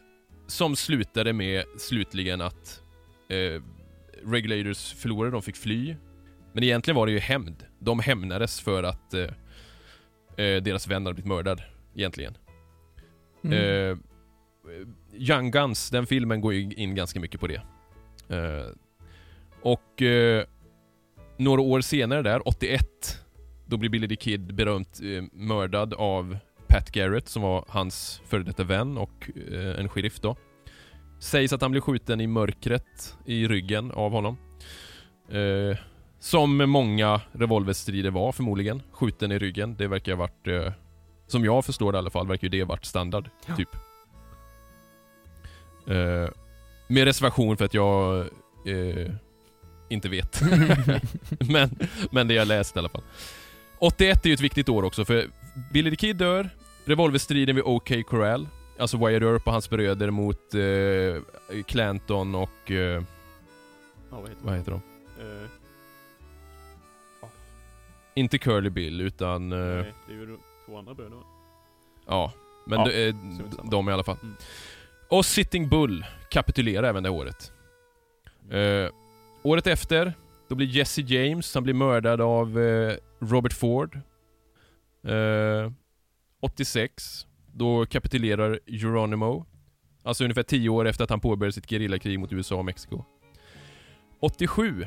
som slutade med slutligen att eh, regulators förlorade, de fick fly. Men egentligen var det ju hämnd. De hämnades för att eh, eh, deras vän hade blivit mördad, egentligen. Mm. Eh, Young Guns, den filmen går ju in ganska mycket på det. Eh, och några år senare där, 81, då blir Billy the Kid berömt mördad av Pat Garrett som var hans före detta vän och eh, en sheriff då. Sägs att han blev skjuten i mörkret i ryggen av honom. Eh, som många revolverstrider var förmodligen. Skjuten i ryggen. Det verkar ha varit, eh, som jag förstår det i alla fall, verkar ju det varit standard. Ja. Typ. Eh, med reservation för att jag eh, inte vet. (laughs) men, men det jag läst i alla fall. 81 är ju ett viktigt år också för Billy the Kid dör, revolverstriden vid OK Corral, alltså Wyatt Earp och hans bröder mot eh, Clanton och... Eh, Ja, vad heter vad heter de? Eh, Inte Curly Bill utan... Eh, nej, det är ju två andra bröder va? ja, men Ja, de, eh, de i alla fall. Mm. Och Sitting Bull kapitulerar även det året. Eh, året efter, då blir Jesse James, han blir mördad av eh, Robert Ford. 86, då kapitulerar Geronimo. Alltså ungefär 10 år efter att han påbörjade sitt gerillakrig mot USA och Mexiko. 87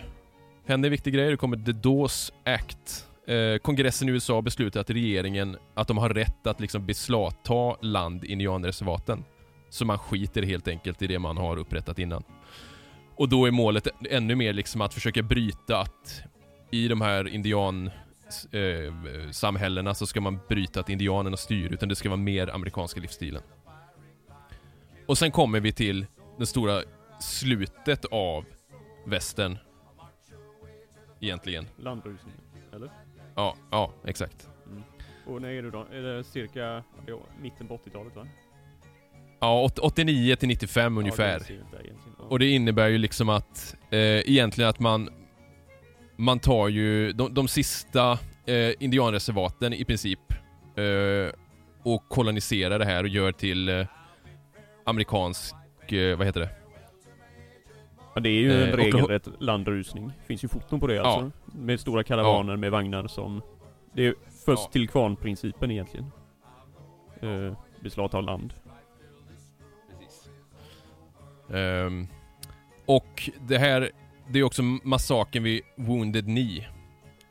händer en viktig grej, det kommer The Dawes Act. Eh, kongressen i USA beslutar att regeringen, att de har rätt att liksom beslagta land i indianreservaten. Så man skiter helt enkelt i det man har upprättat innan. Och då är målet ännu mer liksom att försöka bryta att i de här indian eh, samhällena så ska man bryta att indianerna styr, utan det ska vara mer amerikanska livsstilen. Och sen kommer vi till det stora slutet av västern. Egentligen. Landrusningen, eller? Ja, ja, exakt. Och när är det då? Är det cirka ja, mitten på 80-talet va? Ja, åt- 89 till 95 Ja, ungefär. det inte egentligen. Ja. Och det innebär ju liksom att eh, egentligen att man man tar ju de, de sista eh, indianreservaten i princip eh, och koloniserar det här och gör till eh, amerikansk, eh, vad heter det? Ja, det är ju Eh, en och- regelrätt landrusning. Finns ju foton på det alltså. Med stora karavaner med vagnar som... Det är först Ja. till kvarn-principen egentligen. Eh, beslagta land. Ehm, och det här, det är också massakern vid Wounded Knee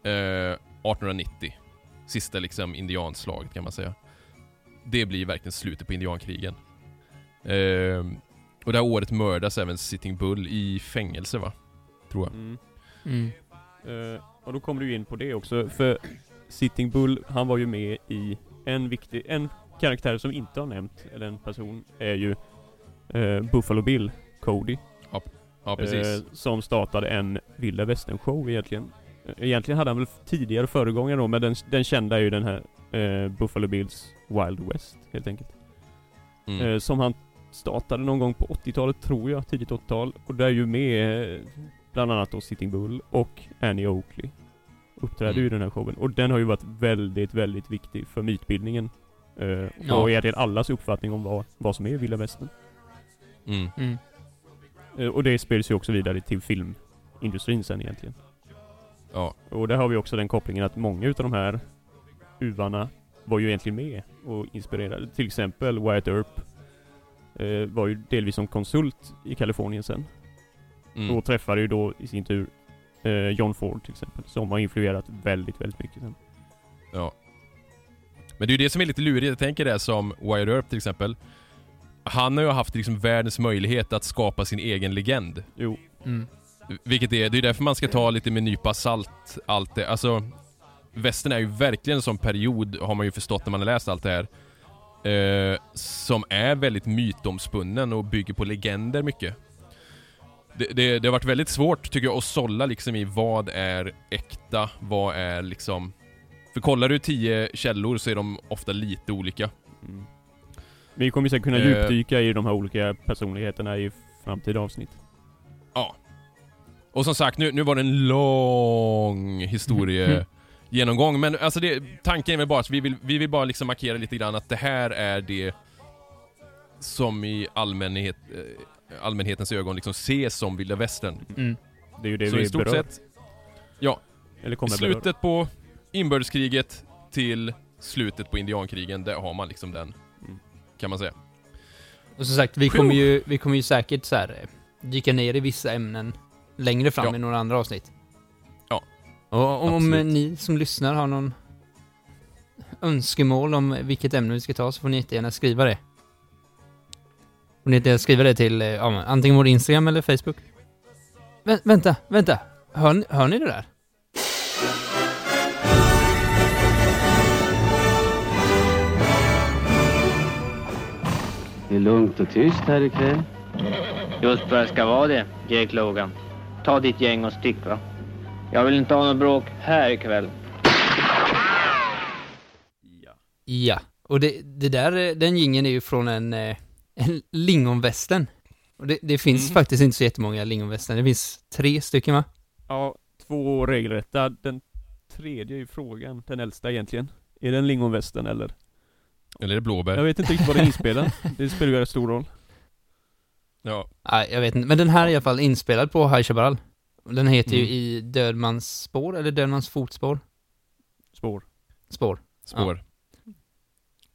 eh, 1890. Sista liksom indianslaget kan man säga. Det blir verkligen slutet på indiankrigen. Ehm, och det här året mördas även Sitting Bull i fängelse va? Tror jag. Mm. Mm. Eh, och då kommer du in på det också, för Sitting Bull, han var ju med i en viktig, en karaktär som inte har nämnt, eller en person, är ju eh, Buffalo Bill, Cody. Ja precis. Eh, som startade en vilda västern show egentligen. Eh, Egentligen hade han väl tidigare föregångare då, men den, den kända är ju den här eh, Buffalo Bills Wild West, helt enkelt. Mm. Eh, som han startade någon gång på 80-talet, tror jag, tidigt 80-tal. Och där är ju med bland annat då Sitting Bull och Annie Oakley. Uppträdde Mm. ju i den här showen. Och den har ju varit väldigt, väldigt viktig för mytbildningen. Eh, Ja. Och egentligen allas uppfattning om vad, vad som är vilda västern. Mm. Mm. Eh, och det spels ju också vidare till filmindustrin sen egentligen. Ja. Och där har vi också den kopplingen att många utav de här uvarna var ju egentligen med och inspirerade. Till exempel Wyatt Earp eh, var ju delvis som konsult i Kalifornien sen. Mm. Och träffade ju då i sin tur eh, John Ford till exempel, som har influerat väldigt, väldigt mycket sen. Ja. Men det är ju det som är lite lurigt. Jag tänker det som Wyatt Earp till exempel. Han har ju haft liksom världens möjlighet att skapa sin egen legend. Jo, Mm. Vilket är, det är därför man ska ta lite med nypa salt, allt det. Alltså, västern är ju verkligen en sån period, har man ju förstått när man har läst allt det här. Eh, som är väldigt mytomspunnen och bygger på legender mycket. det, det, det har varit väldigt svårt tycker jag att sålla liksom i vad är äkta, vad är liksom... För kollar du tio källor så är de ofta lite olika. Mm. Vi kommer säkert kunna Eh. djupdyka i de här olika personligheterna i framtida avsnitt. Och som sagt, nu, nu var det en lång historiegenomgång, men alltså det, tanken är väl bara att vi vill, vi vill bara liksom markera lite grann att det här är det som i allmänhet, eh, allmänhetens ögon liksom ses som vilda västern. Mm. Det är ju det Så vi i stort berör. sett, Eller i kommer slutet på inbördeskriget till slutet på indiankrigen, där har man liksom den. Kan man säga. Och som sagt, vi kommer ju, vi kommer ju säkert så här, eh, dyka ner i vissa ämnen längre fram Ja. i några andra avsnitt. Ja. Och om Absolut. ni som lyssnar har någon önskemål om vilket ämne vi ska ta så får ni jättegärna skriva det. Får ni jättegärna skriva det till eh, ja, antingen vår Instagram eller Facebook. Vä vänta, vänta! Hör, ni- hör ni det där? Det är lugnt och tyst här ikväll. Just vad det ska vara det, Jake Logan. Ta ditt gäng och stick va. Jag vill inte ha något bråk här ikväll. Ja, och det, det där, eh, den gingen är ju från en, eh, en lingonvästen. Och det, det finns Mhm. faktiskt inte så jättemånga lingonvästen. Det finns tre stycken va? Ja, två regelrätta. Den tredje är ju frågan. Den äldsta egentligen. Är den lingonvästen eller? Eller är det blåbär? Jag vet inte riktigt var den är inspelad. (laughs) Det spelar ju rätt stor roll. Ja. Nej, jag vet inte. Men den här är i alla fall inspelad på High Chaparral. Den heter ju Mm. I Dödmans spår, eller Dödmans fotspår? Spår. Spår. Spår.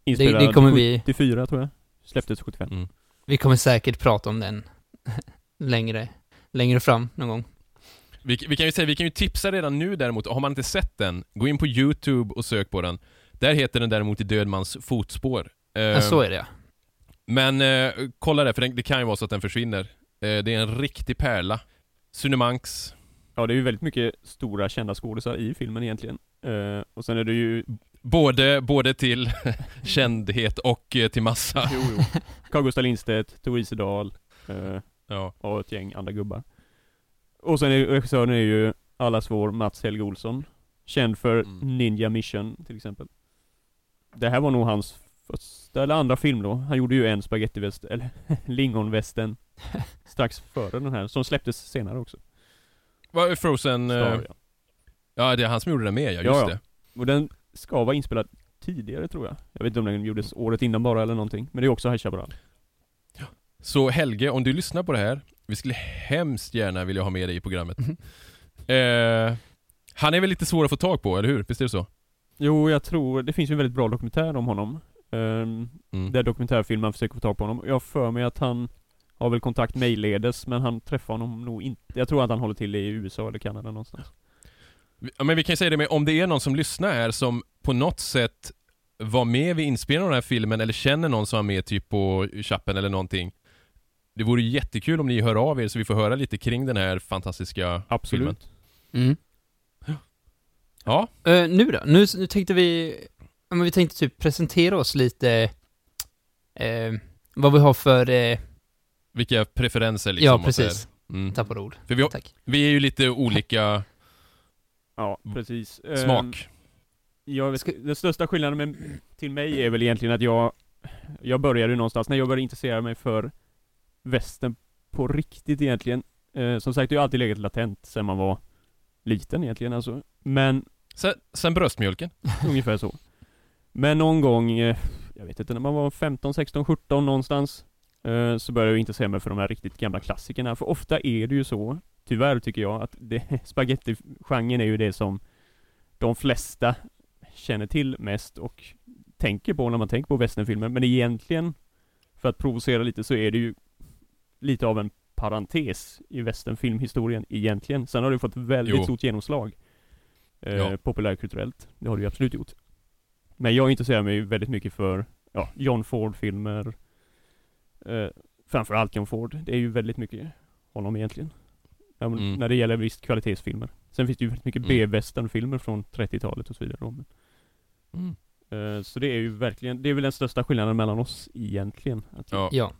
Inspelad det kommer vi- 74 tror jag. Släpptes 75. Mm. Vi kommer säkert prata om den (laughs) längre, längre fram någon gång. Vi, vi kan ju säga, vi kan ju tipsa redan nu däremot, har man inte sett den, gå in på YouTube och sök på den. Där heter den däremot I Dödmans fotspår. Eh, Ja, så är det ja. Men eh, kolla det, för den, det kan ju vara så att den försvinner. Eh, det är en riktig pärla. Sune Manks. Ja, det är ju väldigt mycket stora kända skådisar i filmen egentligen. Eh, och sen är det ju... Både, både till (laughs) kändhet och eh, till massa. Jo, jo. Carl-Gustaf Lindstedt, Tor Isedal eh, Ja. och ett gäng andra gubbar. Och sen är regissören är ju allas vår Mats Helge Olsson. Känd för Mm. Ninja Mission till exempel. Det här var nog hans första eller andra film då. Han gjorde ju en spagettiväst, eller (laughs) lingonvästen (laughs) strax före den här, som släpptes senare också. Vad är Frozen? Eh, Star, ja. ja, det är han som gjorde den med, ja. Just Ja, ja. det. Och den ska vara inspelad tidigare tror jag. Jag vet inte om den gjordes året innan bara eller någonting. Men det är också High Chaparral. Så Helge, om du lyssnar på det här, vi skulle hemskt gärna vilja ha med dig i programmet. Mhm. Eh, han är väl lite svår att få tag på, eller hur? Visst är det så? Jo, jag tror, det finns ju en väldigt bra dokumentär om honom. Um, Mm. Där dokumentärfilmen försöker få tag på honom. Jag har för mig att han har väl kontakt mejlledes, men han träffar honom nog inte. Jag tror att han håller till i USA eller Kanada någonstans. Ja, men vi kan ju säga det med, om det är någon som lyssnar här som på något sätt var med vid inspelningen av den här filmen eller känner någon som var med typ på Chappen eller någonting. Det vore jättekul om ni hör av er så vi får höra lite kring den här fantastiska Absolut. filmen. Mm. Ja, Eh, nu då? Nu, nu tänkte vi... Ja, men vi tänkte typ presentera oss lite... Eh, vad vi har för... Eh, vilka preferenser liksom. ja, precis. Mm. Tappade ord. För vi, har- Tack. vi är ju lite olika Ja, precis. Smak. Jag vet, Ska- den största skillnaden med, till mig är väl egentligen att jag Jag började ju någonstans när jag började intressera mig för västern på riktigt egentligen. Eh, som sagt, det har alltid legat latent sen man var liten egentligen alltså. Men Sen, sen bröstmjölken. (laughs) ungefär så. Men någon gång, eh, jag vet inte, när man var 15, 16, 17 någonstans. eh, Så började jag intressera mig för de här riktigt gamla klassikerna. För ofta är det ju så, tyvärr tycker jag, att (laughs) spagettigenren är ju det som de flesta känner till mest och tänker på när man tänker på westernfilmer. Men egentligen, för att provocera lite, så är det ju lite av en parentes i westernfilmhistorien egentligen. Sen har det fått väldigt Jo. stort genomslag. Eh, Ja. Populärkulturellt. Det har det ju absolut gjort. Men jag intresserar mig ju väldigt mycket för, ja, John Ford-filmer. Eh, framförallt John Ford. Det är ju väldigt mycket honom egentligen. Mm. När det gäller visst kvalitetsfilmer. Sen finns det ju väldigt mycket Mm. B-westernfilmer från 30-talet och så vidare. Men, Mm. eh, så det är ju verkligen, det är väl den största skillnaden mellan oss egentligen. Att Ja. Ja.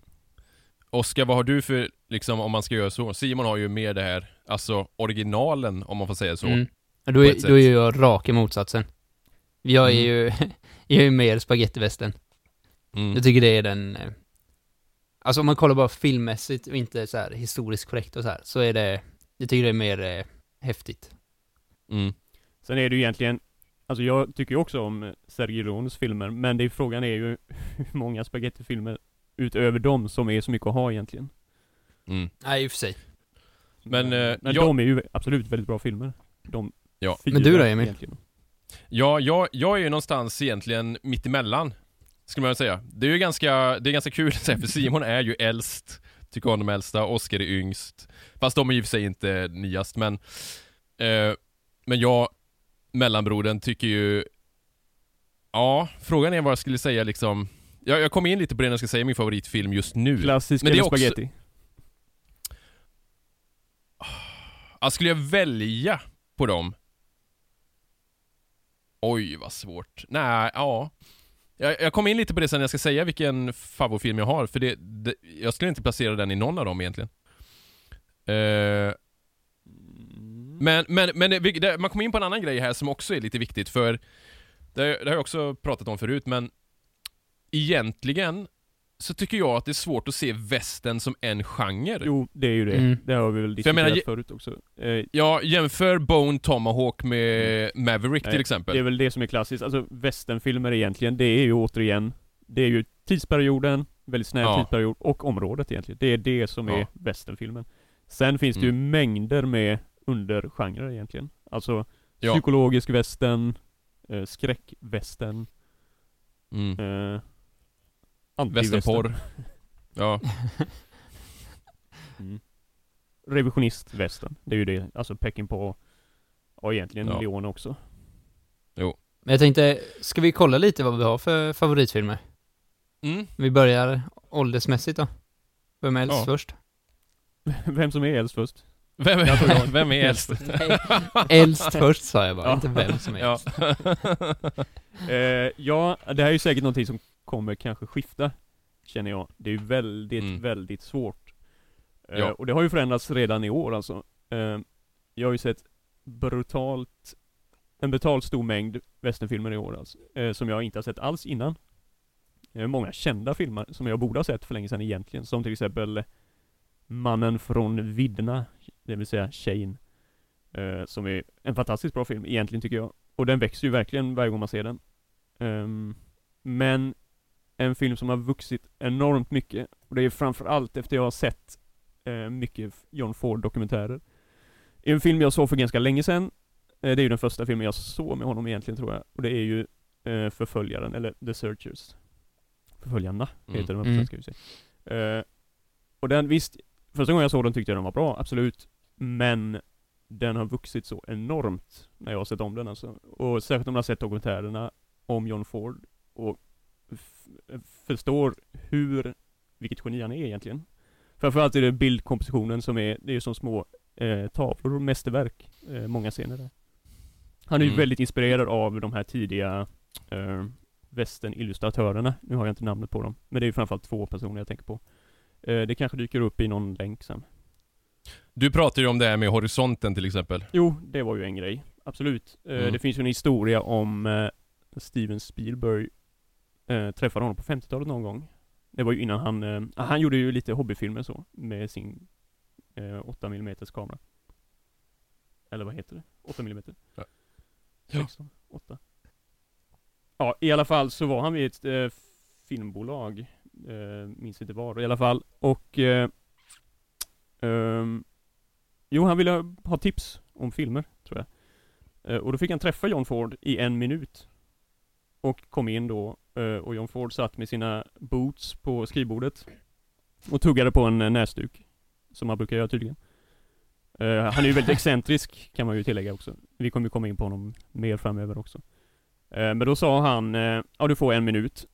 Oskar, vad har du för, liksom om man ska göra så? Simon har ju mer det här, alltså originalen om man får säga så. Mm. Då, är, då är jag raka motsatsen. Jag är Mm. ju, (laughs) jag är ju mer spagettivästern. Mm. Jag tycker det är den... eh, Alltså om man kollar bara filmmässigt och inte så här historiskt korrekt och så här, så är det... Jag tycker det är mer eh, häftigt. Mm. Sen är det ju egentligen, alltså jag tycker ju också om eh, Sergio Leones filmer, men det är, frågan är ju (laughs) hur många spagettifilmer utöver dem som är så mycket att ha egentligen. Mm. Nej, i och för sig. Men, eh, men jag- de är ju absolut väldigt bra filmer. De Ja. Men du då, Emil? egentligen. Ja, jag, jag är ju någonstans egentligen mittemellan. Skulle man väl säga. Det är ju ganska, det är ganska kul att säga, för Simon är ju äldst. Tycker om de äldsta, Oskar är yngst. Fast de är ju i och för sig inte nyast, men... Eh, men jag, mellanbrodern, tycker ju... Ja, frågan är vad jag skulle säga liksom... Jag, jag kom in lite på det när jag ska säga min favoritfilm just nu. Klassisk Men det är eller också- spaghetti. Ja, skulle jag välja på dem? Oj, vad svårt. Nej, ja. Jag, jag kommer in lite på det sen när jag ska säga vilken favoritfilm jag har, för det, det, jag skulle inte placera den i någon av dem egentligen. Uh, men, men, men det, det, man kommer in på en annan grej här som också är lite viktigt, för det, det har jag också pratat om förut, men egentligen så tycker jag att det är svårt att se västern som en genre. Jo, det är ju det. Mm. Det har vi väl jag diskuterat menar, förut också. Eh, Ja, jämför Bone Tomahawk med Maverick Nej, till exempel. Det är väl det som är klassiskt. Alltså westernfilmer egentligen, det är ju återigen, det är ju tidsperioden, väldigt snäv Ja. tidsperiod, och området egentligen. Det är det som Ja. är westernfilmen. Sen finns det ju Mm. mängder med undergenrer egentligen. Alltså Ja. psykologisk western, eh, skräckvästern, Mm. eh. Västernporr. Ja. (laughs) Mm. Revisionist-västern. Det är ju det, alltså Peking på, ja egentligen Ja. Leon också. Men jag tänkte, ska vi kolla lite vad vi har för favoritfilmer? Mm. Vi börjar åldersmässigt då. Vem är äldst Ja. först? (laughs) Vem som är äldst först? Vem, jag- vem är äldst? (laughs) Äldst först sa jag bara, Ja. inte vem som är Ja. äldst. Eh, ja, det här är ju säkert någonting som kommer kanske skifta, känner jag. Det är väldigt, Mm. väldigt svårt. Eh, Ja. Och det har ju förändrats redan i år alltså. Eh, jag har ju sett brutalt, en brutalt stor mängd westernfilmer i år alltså, eh, som jag inte har sett alls innan. Eh, många kända filmer som jag borde ha sett för länge sedan egentligen, som till exempel Mannen från vidderna, det vill säga Shane. Eh, som är en fantastiskt bra film egentligen tycker jag. Och den växer ju verkligen varje gång man ser den. Ehm, men en film som har vuxit enormt mycket. Och det är framförallt efter jag har sett eh, mycket John Ford-dokumentärer. En film jag såg för ganska länge sedan. Eh, det är ju den första filmen jag såg med honom egentligen tror jag. Och det är ju eh, Förföljaren, eller The Searchers. Förföljarna Mm. heter den på Mm. svenska. Mm. Uh, och den, visst, första gången jag såg den tyckte jag den var bra, absolut. Men den har vuxit så enormt när jag har sett om den alltså. Och särskilt om jag har sett dokumentärerna om John Ford och förstår hur, vilket geni han är egentligen. Framförallt är det bildkompositionen som är, det är som små eh, tavlor och mästerverk, eh, många scener där. Han är ju Mm. väldigt inspirerad av de här tidiga eh, västernillustratörerna. Nu har jag inte namnet på dem, men det är ju framförallt två personer jag tänker på. Eh, det kanske dyker upp i någon länk sen. Du pratar ju om det här med horisonten till exempel. Jo, det var ju en grej. Absolut. Eh, Mm. Det finns ju en historia om eh, Steven Spielberg eh, träffade honom på 50-talet någon gång. Det var ju innan han, eh, han gjorde ju lite hobbyfilmer så, med sin eh, 8 mm kamera. Eller vad heter det? 8 mm? Ja. 16, 8. Ja, i alla fall så var han vid ett eh, filmbolag, eh, minns inte var i alla fall, och eh, ehm, Jo, han ville ha tips om filmer, tror jag. Eh, och då fick han träffa John Ford i en minut. Och kom in då, eh, och John Ford satt med sina boots på skrivbordet. Och tuggade på en eh, näsduk. Som han brukar göra tydligen. Eh, han är ju väldigt (laughs) excentrisk, kan man ju tillägga också. Vi kommer ju komma in på honom mer framöver också. Men då sa han, ja du får en minut.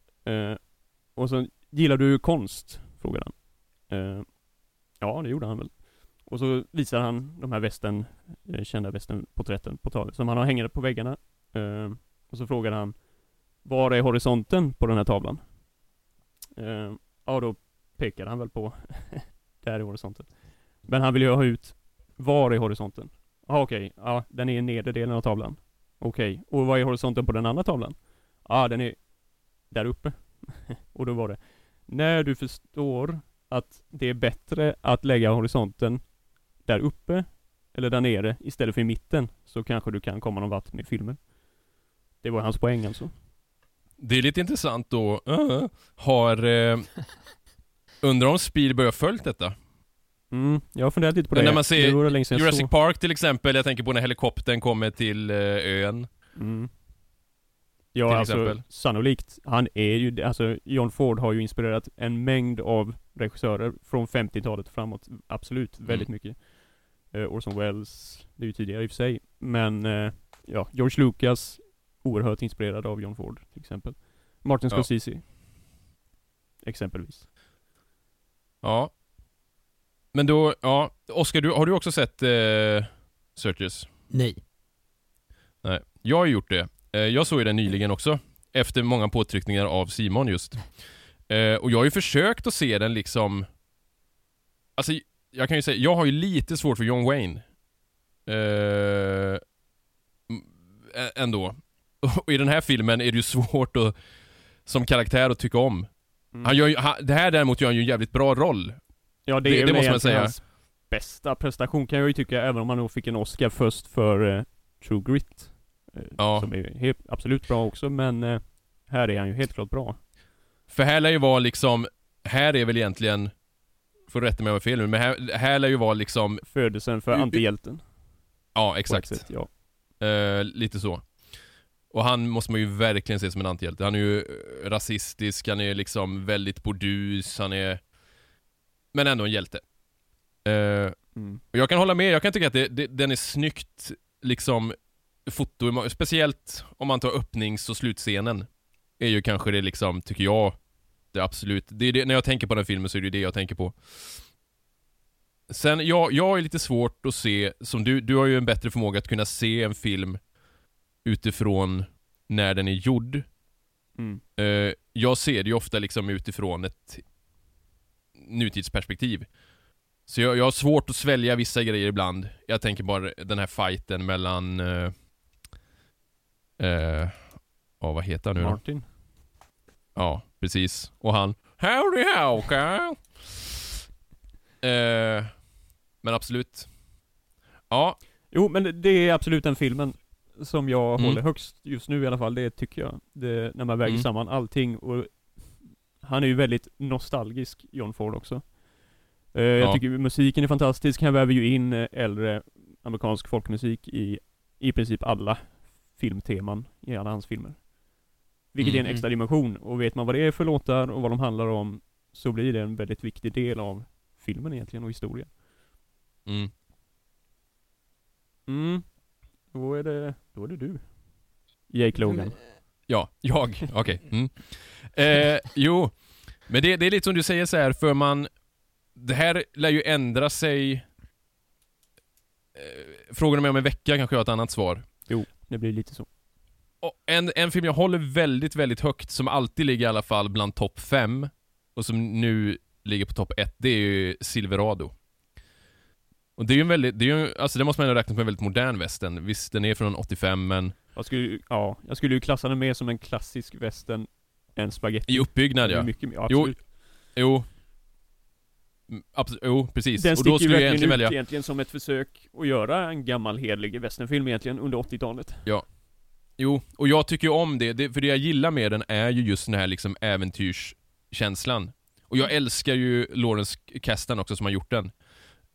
Och så, gillar du konst? Frågade han. Ja, det gjorde han väl. Och så visar han de här västern, eh, kända på tavlan, som han har hängande på väggarna. Och så frågar han, var är horisonten på den här tavlan? Eh, ja, då pekade han väl på (laughs) där i horisonten. Men han vill ju ha ut var i horisonten? Ja okej, ja den är i nedre delen av tavlan. Okej, och vad är horisonten på den andra tavlan? Ja ah, den är där uppe. (laughs) och då var det, när du förstår att det är bättre att lägga horisonten där uppe eller där nere istället för i mitten så kanske du kan komma någon vart med filmen. Det var hans poäng alltså. Det är lite intressant då, uh, har... Uh, undrar om Spielberg har följt detta? Mm, jag har funderat lite på Men det. när man ser Jurassic såg. Park till exempel, jag tänker på när helikoptern kommer till uh, ön. Mm. Ja, Till alltså exempel. sannolikt. Han är ju, alltså John Ford har ju inspirerat en mängd av regissörer från 50-talet framåt. Absolut, väldigt Mm. mycket. Uh, Orson Welles, det är ju tidigare i och för sig. Men, eh, ja, George Lucas, oerhört inspirerad av John Ford till exempel. Martin Ja. Scorsese. Exempelvis. Ja. Men då, ja. Oscar, du, har du också sett uh, Searches? Nej. Nej. Jag har gjort det. Eh, jag såg den nyligen också. Efter många påtryckningar av Simon just. Eh, och jag har ju försökt att se den liksom... Alltså, jag kan ju säga, jag har ju lite svårt för John Wayne. Eh, ändå. (laughs) Och i den här filmen är det ju svårt att, som karaktär att tycka om. Mm. Han gör ju, han, det här däremot gör han ju en jävligt bra roll. Ja, det, Det- är det måste man säga. hans bästa prestation kan jag ju tycka, även om han nog fick en Oscar först för eh, True Grit. eh, Ja. Som är helt, absolut bra också, men eh, här är han ju helt klart bra. För här lär ju vara liksom, här är väl egentligen, får rätta mig om jag fel nu, men här, här lär ju vara liksom, Födelsen för antihjälten. ja exakt. sätt, ja. Lite så. Och han måste man ju verkligen se som en antihjälte. Han är ju eh, rasistisk, han är liksom väldigt burdus, han är... Men ändå en hjälte. Eh, Mm. och jag kan hålla med, jag kan tycka att det, det, den är snyggt, liksom, foto, speciellt om man tar öppnings och slutscenen. Är ju kanske det liksom, tycker jag, det absolut, det är det, när jag tänker på den filmen så är det det jag tänker på. Sen, jag, jag är lite svårt att se, som du, du har ju en bättre förmåga att kunna se en film utifrån när den är gjord. Mm. Eh, jag ser det ju ofta liksom utifrån ett nutidsperspektiv. Så jag, jag har svårt att svälja vissa grejer ibland. Jag tänker bara den här fighten mellan... Eh, eh, ja, vad heter han nu? Martin. Ja, precis. Och han Howdy Howka! Eh, men absolut. Ja, Jo, men det- det är absolut den filmen som jag Mm. håller högst just nu i alla fall, det tycker jag. Det, när man väger Mm. samman allting och han är ju väldigt nostalgisk, John Ford också. Jag Ja. tycker musiken är fantastisk, han väver ju in eh, äldre amerikansk folkmusik i i princip alla filmteman i alla hans filmer. Vilket är en Mm. extra dimension, och vet man vad det är för låtar och vad de handlar om, så blir det en väldigt viktig del av filmen egentligen, och historien. mm. Mm. Då är det, då är det du. Jake Logan. Ja, jag. Okej. (laughs) Mm. Eh, jo, men det, det är lite som du säger så här, för man... Det här lär ju ändra sig... Eh, frågar du mig om en vecka kanske jag har ett annat svar. Det blir lite så. Och en, en film jag håller väldigt, väldigt högt, som alltid ligger i alla fall bland topp 5 och som nu ligger på topp 1, det är ju Silverado. Och det är ju en väldigt, det är ju, alltså det måste man ju räkna som en väldigt modern västern. Visst, den är från 85 men Jag skulle, ja, jag skulle ju klassa den mer som en klassisk western än spaghetti. i uppbyggnad ja. Mycket, ja, Jo, absolut. Jo. Mm, abs- jo, precis. Den och då skulle jag egentligen ut välja... egentligen som ett försök att göra en gammal hederlig westernfilm egentligen under 80-talet. Jo, och jag tycker ju om det, det, för det jag gillar med den är ju just den här liksom äventyrskänslan. Och jag älskar ju Lawrence Kasdan också som har gjort den.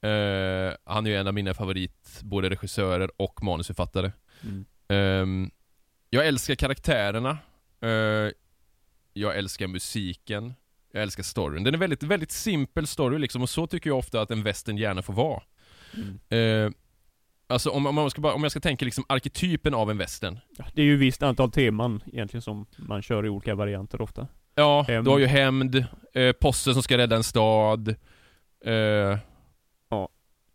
Eh, han är ju en av mina favorit, både regissörer och manusförfattare. Ehm, jag älskar karaktärerna. Eh, jag älskar musiken. Jag älskar storyn. Den är väldigt, väldigt simpel story liksom, och så tycker jag ofta att en western gärna får vara. Mm. Eh, alltså om, om, man ska bara, om jag ska tänka liksom arketypen av en western. Det är ju visst antal teman egentligen som man kör i olika varianter ofta. Ja, Hämnd. du har ju hämnd, eh, posse som ska rädda en stad, eh,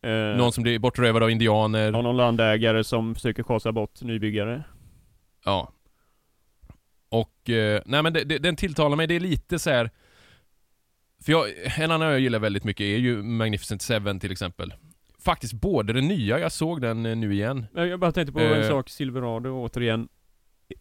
Eh, någon som blir bortrövad av indianer. ja, någon landägare som försöker schasa bort nybyggare. Ja. Och, eh, nej men det, det, den tilltalar mig, det är lite så här. För jag, en annan jag gillar väldigt mycket är ju Magnificent Seven till exempel. Faktiskt både den nya, jag såg den eh, nu igen. Jag bara tänkte på en Eh. sak, Silverado återigen.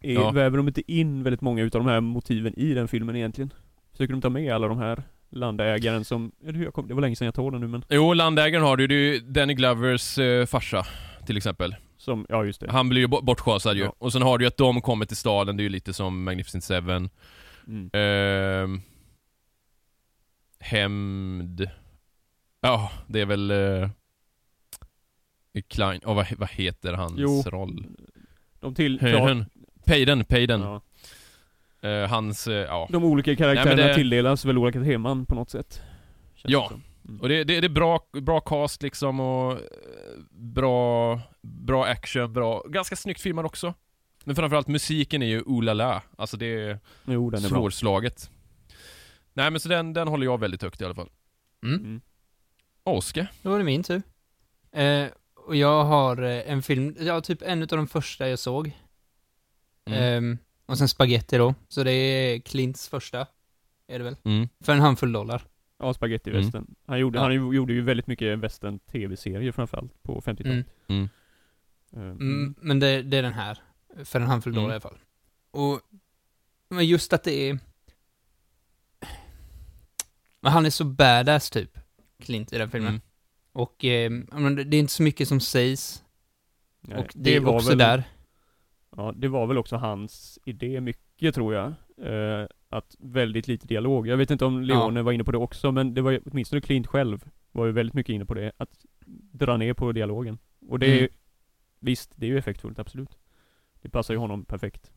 Är, Ja. Väver de inte in väldigt många utav de här motiven i den filmen egentligen? Försöker de ta med alla de här landägaren som, eller hur jag kom, det var länge sedan jag tog den nu men, Jo, landägaren har du, det är ju Danny Glovers eh, farsa till exempel. som, ja just det. Han blir ju bo- bortschasad ju. Ja. Och sen har du ju att de kommer till staden, det är ju lite som Magnificent Seven. Mm. Ehm, hämnd. Ja, det är väl... Eh, Klein, oh, vad, vad heter hans Jo. roll? De till. Payden, Payden. ja. Eh, hans, eh, ja. De olika karaktärerna det- tilldelas väl olika teman på något sätt? Känns Ja. Mm. Och det, det, det är bra, bra cast liksom och eh, bra, bra action, bra, ganska snyggt filmad också. Men framförallt musiken är ju oh la la. Alltså det är Jo, den är bra. svårslaget. Nej men så den, den håller jag väldigt högt i alla fall. Mm. Mm. Oskar? Då var det min tur. Eh, och jag har eh, en film, ja typ en av de första jag såg. Mm. Ehm, och sen Spaghetti då. Så det är Clints första. Är det väl? Mm. För en handfull dollar. Ja, Spaghetti Mm. Western. Han, gjorde, Ja. han ju- gjorde ju väldigt mycket western tv-serier framförallt på 50-talet. Mm. Eh, Mm, men det, det är den här. För en handfull Mm. dollar i alla fall. Och, men just att det är... Men han är så badass typ, Clint i den filmen. Mm. Och eh, men det det är inte så mycket som sägs. Nej, och det, är var också väl, där. Ja, det var väl också hans idé mycket tror jag. Eh, att väldigt lite dialog. Jag vet inte om Leone var inne på det också, men det var åtminstone Clint själv var ju väldigt mycket inne på det. Att dra ner på dialogen. Och det är Mm. Visst, det är ju effektfullt, absolut. Det passar ju honom perfekt.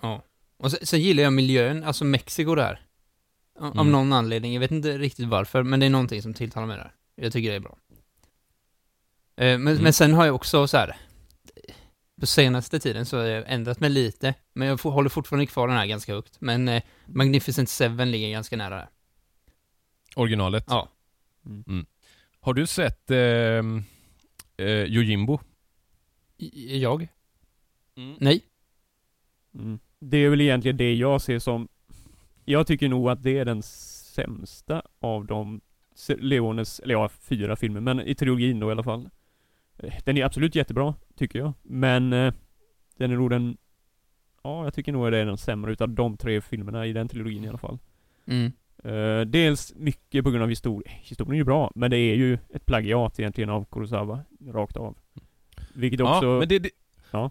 Ja. Och sen, sen gillar jag miljön, alltså Mexiko där. Av Mm. någon anledning, jag vet inte riktigt varför, men det är någonting som tilltalar mig där. Jag tycker det är bra. Eh, men, Mm. men sen har jag också så här. På senaste tiden så har jag ändrat mig lite, men jag håller fortfarande kvar den här ganska högt. Men eh, Magnificent Seven ligger ganska nära där. Originalet. Ja. Mm. Har du sett eh, eh, Yojimbo? Jag? Mm. Nej? Mm. Det är väl egentligen det jag ser som Jag tycker nog att det är den sämsta av de Leones, eller ja, fyra filmer, men i trilogin då i alla fall. Eh, Den är absolut jättebra, tycker jag. Men eh, den är nog den Ja, jag tycker nog det är den sämre utav de tre filmerna i den trilogin i alla fall. Mm. Eh, dels mycket på grund av historien. Historien är ju bra, men det är ju ett plagiat egentligen av Kurosawa, rakt av. Vilket också... Ja, men det, det... Ja.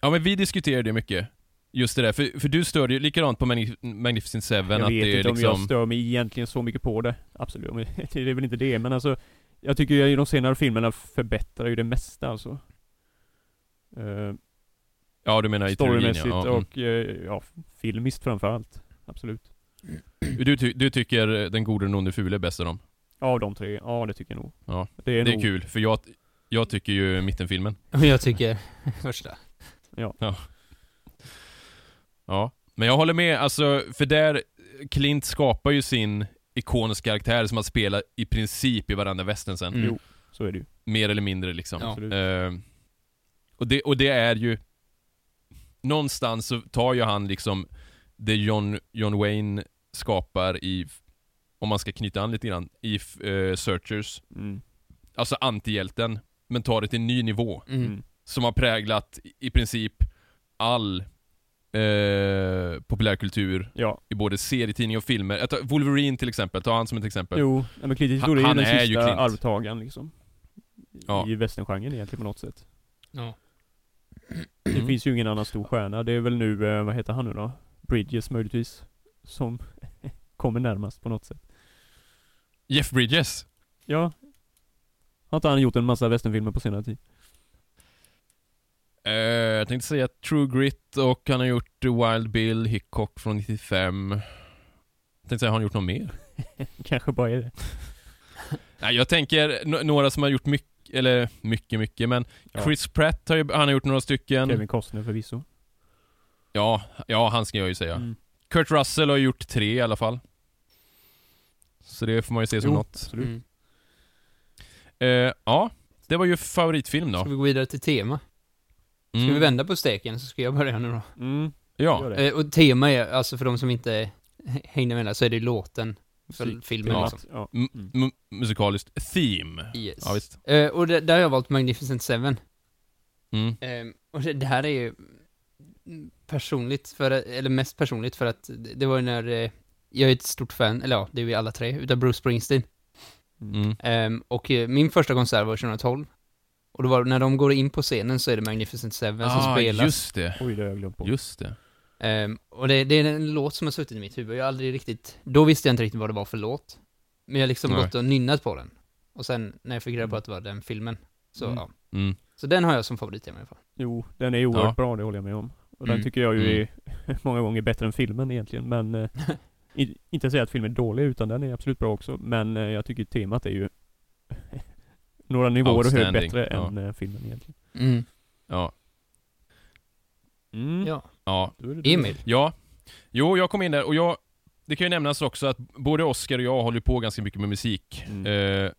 Ja, men vi diskuterade det mycket. Just det där, för, för du störde ju likadant på Magnif- Magnificent Seven, Jag att vet det är inte om liksom... jag stör mig egentligen så mycket på det. Absolut, (laughs) det är väl inte det, men alltså Jag tycker ju de senare filmerna förbättrar ju det mesta alltså. Uh, Ja, du menar i storymässigt ja. ja. och uh, ja, filmiskt framförallt. Absolut. Mm. Du, ty- du tycker Den gode, den onde, fule är bäst av dem? Av de tre, ja det tycker jag nog. Ja, Det är, det är nog, kul, för jag, jag tycker ju mittenfilmen. Men jag tycker (laughs) första. Ja. Men jag håller med, alltså, för där, Clint skapar ju sin ikoniska karaktär som han spelar i princip i varandra västern sen. Mm. Jo. Så är det ju. Mer eller mindre liksom. Ja. Eh, och, det, och det är ju Någonstans så tar ju han liksom det John, John Wayne skapar i, om man ska knyta an lite grann, i eh, Searchers. Mm. Alltså antihjälten, men tar det till en ny nivå. Mm. Mm. Som har präglat i princip all eh, populärkultur Ja. i både serietidningar och filmer. Tar Wolverine till exempel, ta han som ett exempel. Jo, men Clint Han- Eastwood är ju han den är ju sista arvtagaren liksom. Ja. I westerngenren egentligen på något sätt. Ja. Det Mm. finns ju ingen annan stor stjärna. Det är väl nu, eh, vad heter han nu då? Bridges möjligtvis. Som (laughs) kommer närmast på något sätt. Jeff Bridges. Ja. Har inte han gjort en massa westernfilmer på senare tid? Eh, jag tänkte säga True Grit och han har gjort Wild Bill Hickok från 95. Jag tänkte säga, har han gjort något mer? (laughs) Kanske bara är det. (laughs) Nej, jag tänker några som har gjort mycket, eller mycket, mycket, men Ja. Chris Pratt har ju, han har gjort några stycken. Kevin Costner förvisso. Ja, ja, han ska jag ju säga. Mm. Kurt Russell har gjort tre i alla fall. Så det får man ju se som Jo, något. Absolut. Mm. Eh, ja, det var ju favoritfilm då. Ska vi gå vidare till tema? Ska Mm. vi vända på steken så ska jag börja nu då. Mm. Ja. Eh, och tema är, alltså för de som inte hängde med där, så är det låten för Musik- filmen temat, liksom. Ja. Mm. mu- musikaliskt theme. Yes. Ja, visst. Eh, och det, där har jag valt Magnificent Seven. Mm. Ehm, och det, det här är ju personligt, för, eller mest personligt för att det, var ju när, eh, jag är ett stort fan, eller ja, det är vi alla tre, utav Bruce Springsteen. Mm. Ehm, och eh, min första konsert var 2012. Och då var när de går in på scenen så är det Magnificent Seven som Ah, spelas. just det. Oj, det har jag glömt bort. Just det. Ehm, och det, det är en låt som har suttit i mitt huvud. Jag har aldrig riktigt, då visste jag inte riktigt vad det var för låt. Men jag har liksom Nej. gått och nynnat på den. Och sen när jag fick reda på att det var den filmen, så Mm. ja. Mm. Så den har jag som favorittema i alla fall. Jo, den är oerhört Ja. bra, det håller jag med om. Och Mm. den tycker jag ju Mm. är (laughs) många gånger bättre än filmen egentligen, men eh, (laughs) i, inte säga att filmen är dålig, utan den är absolut bra också. Men eh, jag tycker temat är ju några nivåer högt Outstanding, bättre ja. än eh, filmen egentligen. Mm. Ja. Mm. Ja. Ja. Emil. Ja. Jo, jag kom in där och jag... Det kan ju nämnas också att både Oskar och jag håller på ganska mycket med musik. Mm. Eh,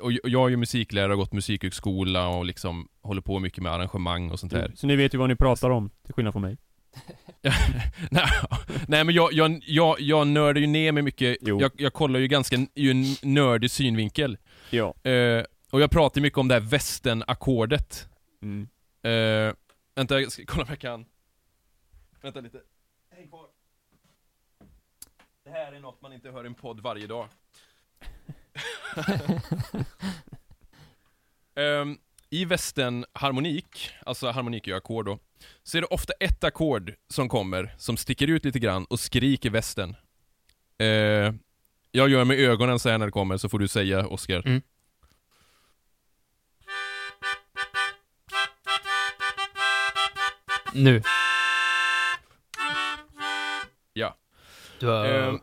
och jag- är ju musiklärare och har gått musikhögskola och liksom håller på mycket med arrangemang och sånt där. Så ni vet ju vad ni pratar om, till skillnad från mig. (laughs) nej, nej men jag, jag, jag, jag nördar ju ner mig mycket. Jag, jag kollar ju ganska i en nördig synvinkel. Ja. Eh, och jag pratar mycket om det här västernackordet. Mm. Eh, vänta, jag ska kolla om jag kan. Vänta lite. Häng kvar. Det här är något man inte hör i en podd varje dag. (laughs) Ehm, I västern harmonik, alltså harmonik är ju ackord då, så är det ofta ett ackord som kommer, som sticker ut lite grann och skriker västern. Eh, jag gör med ögonen så här när det kommer, så får du säga Oscar. Mm. Nu. Ja. Ehm,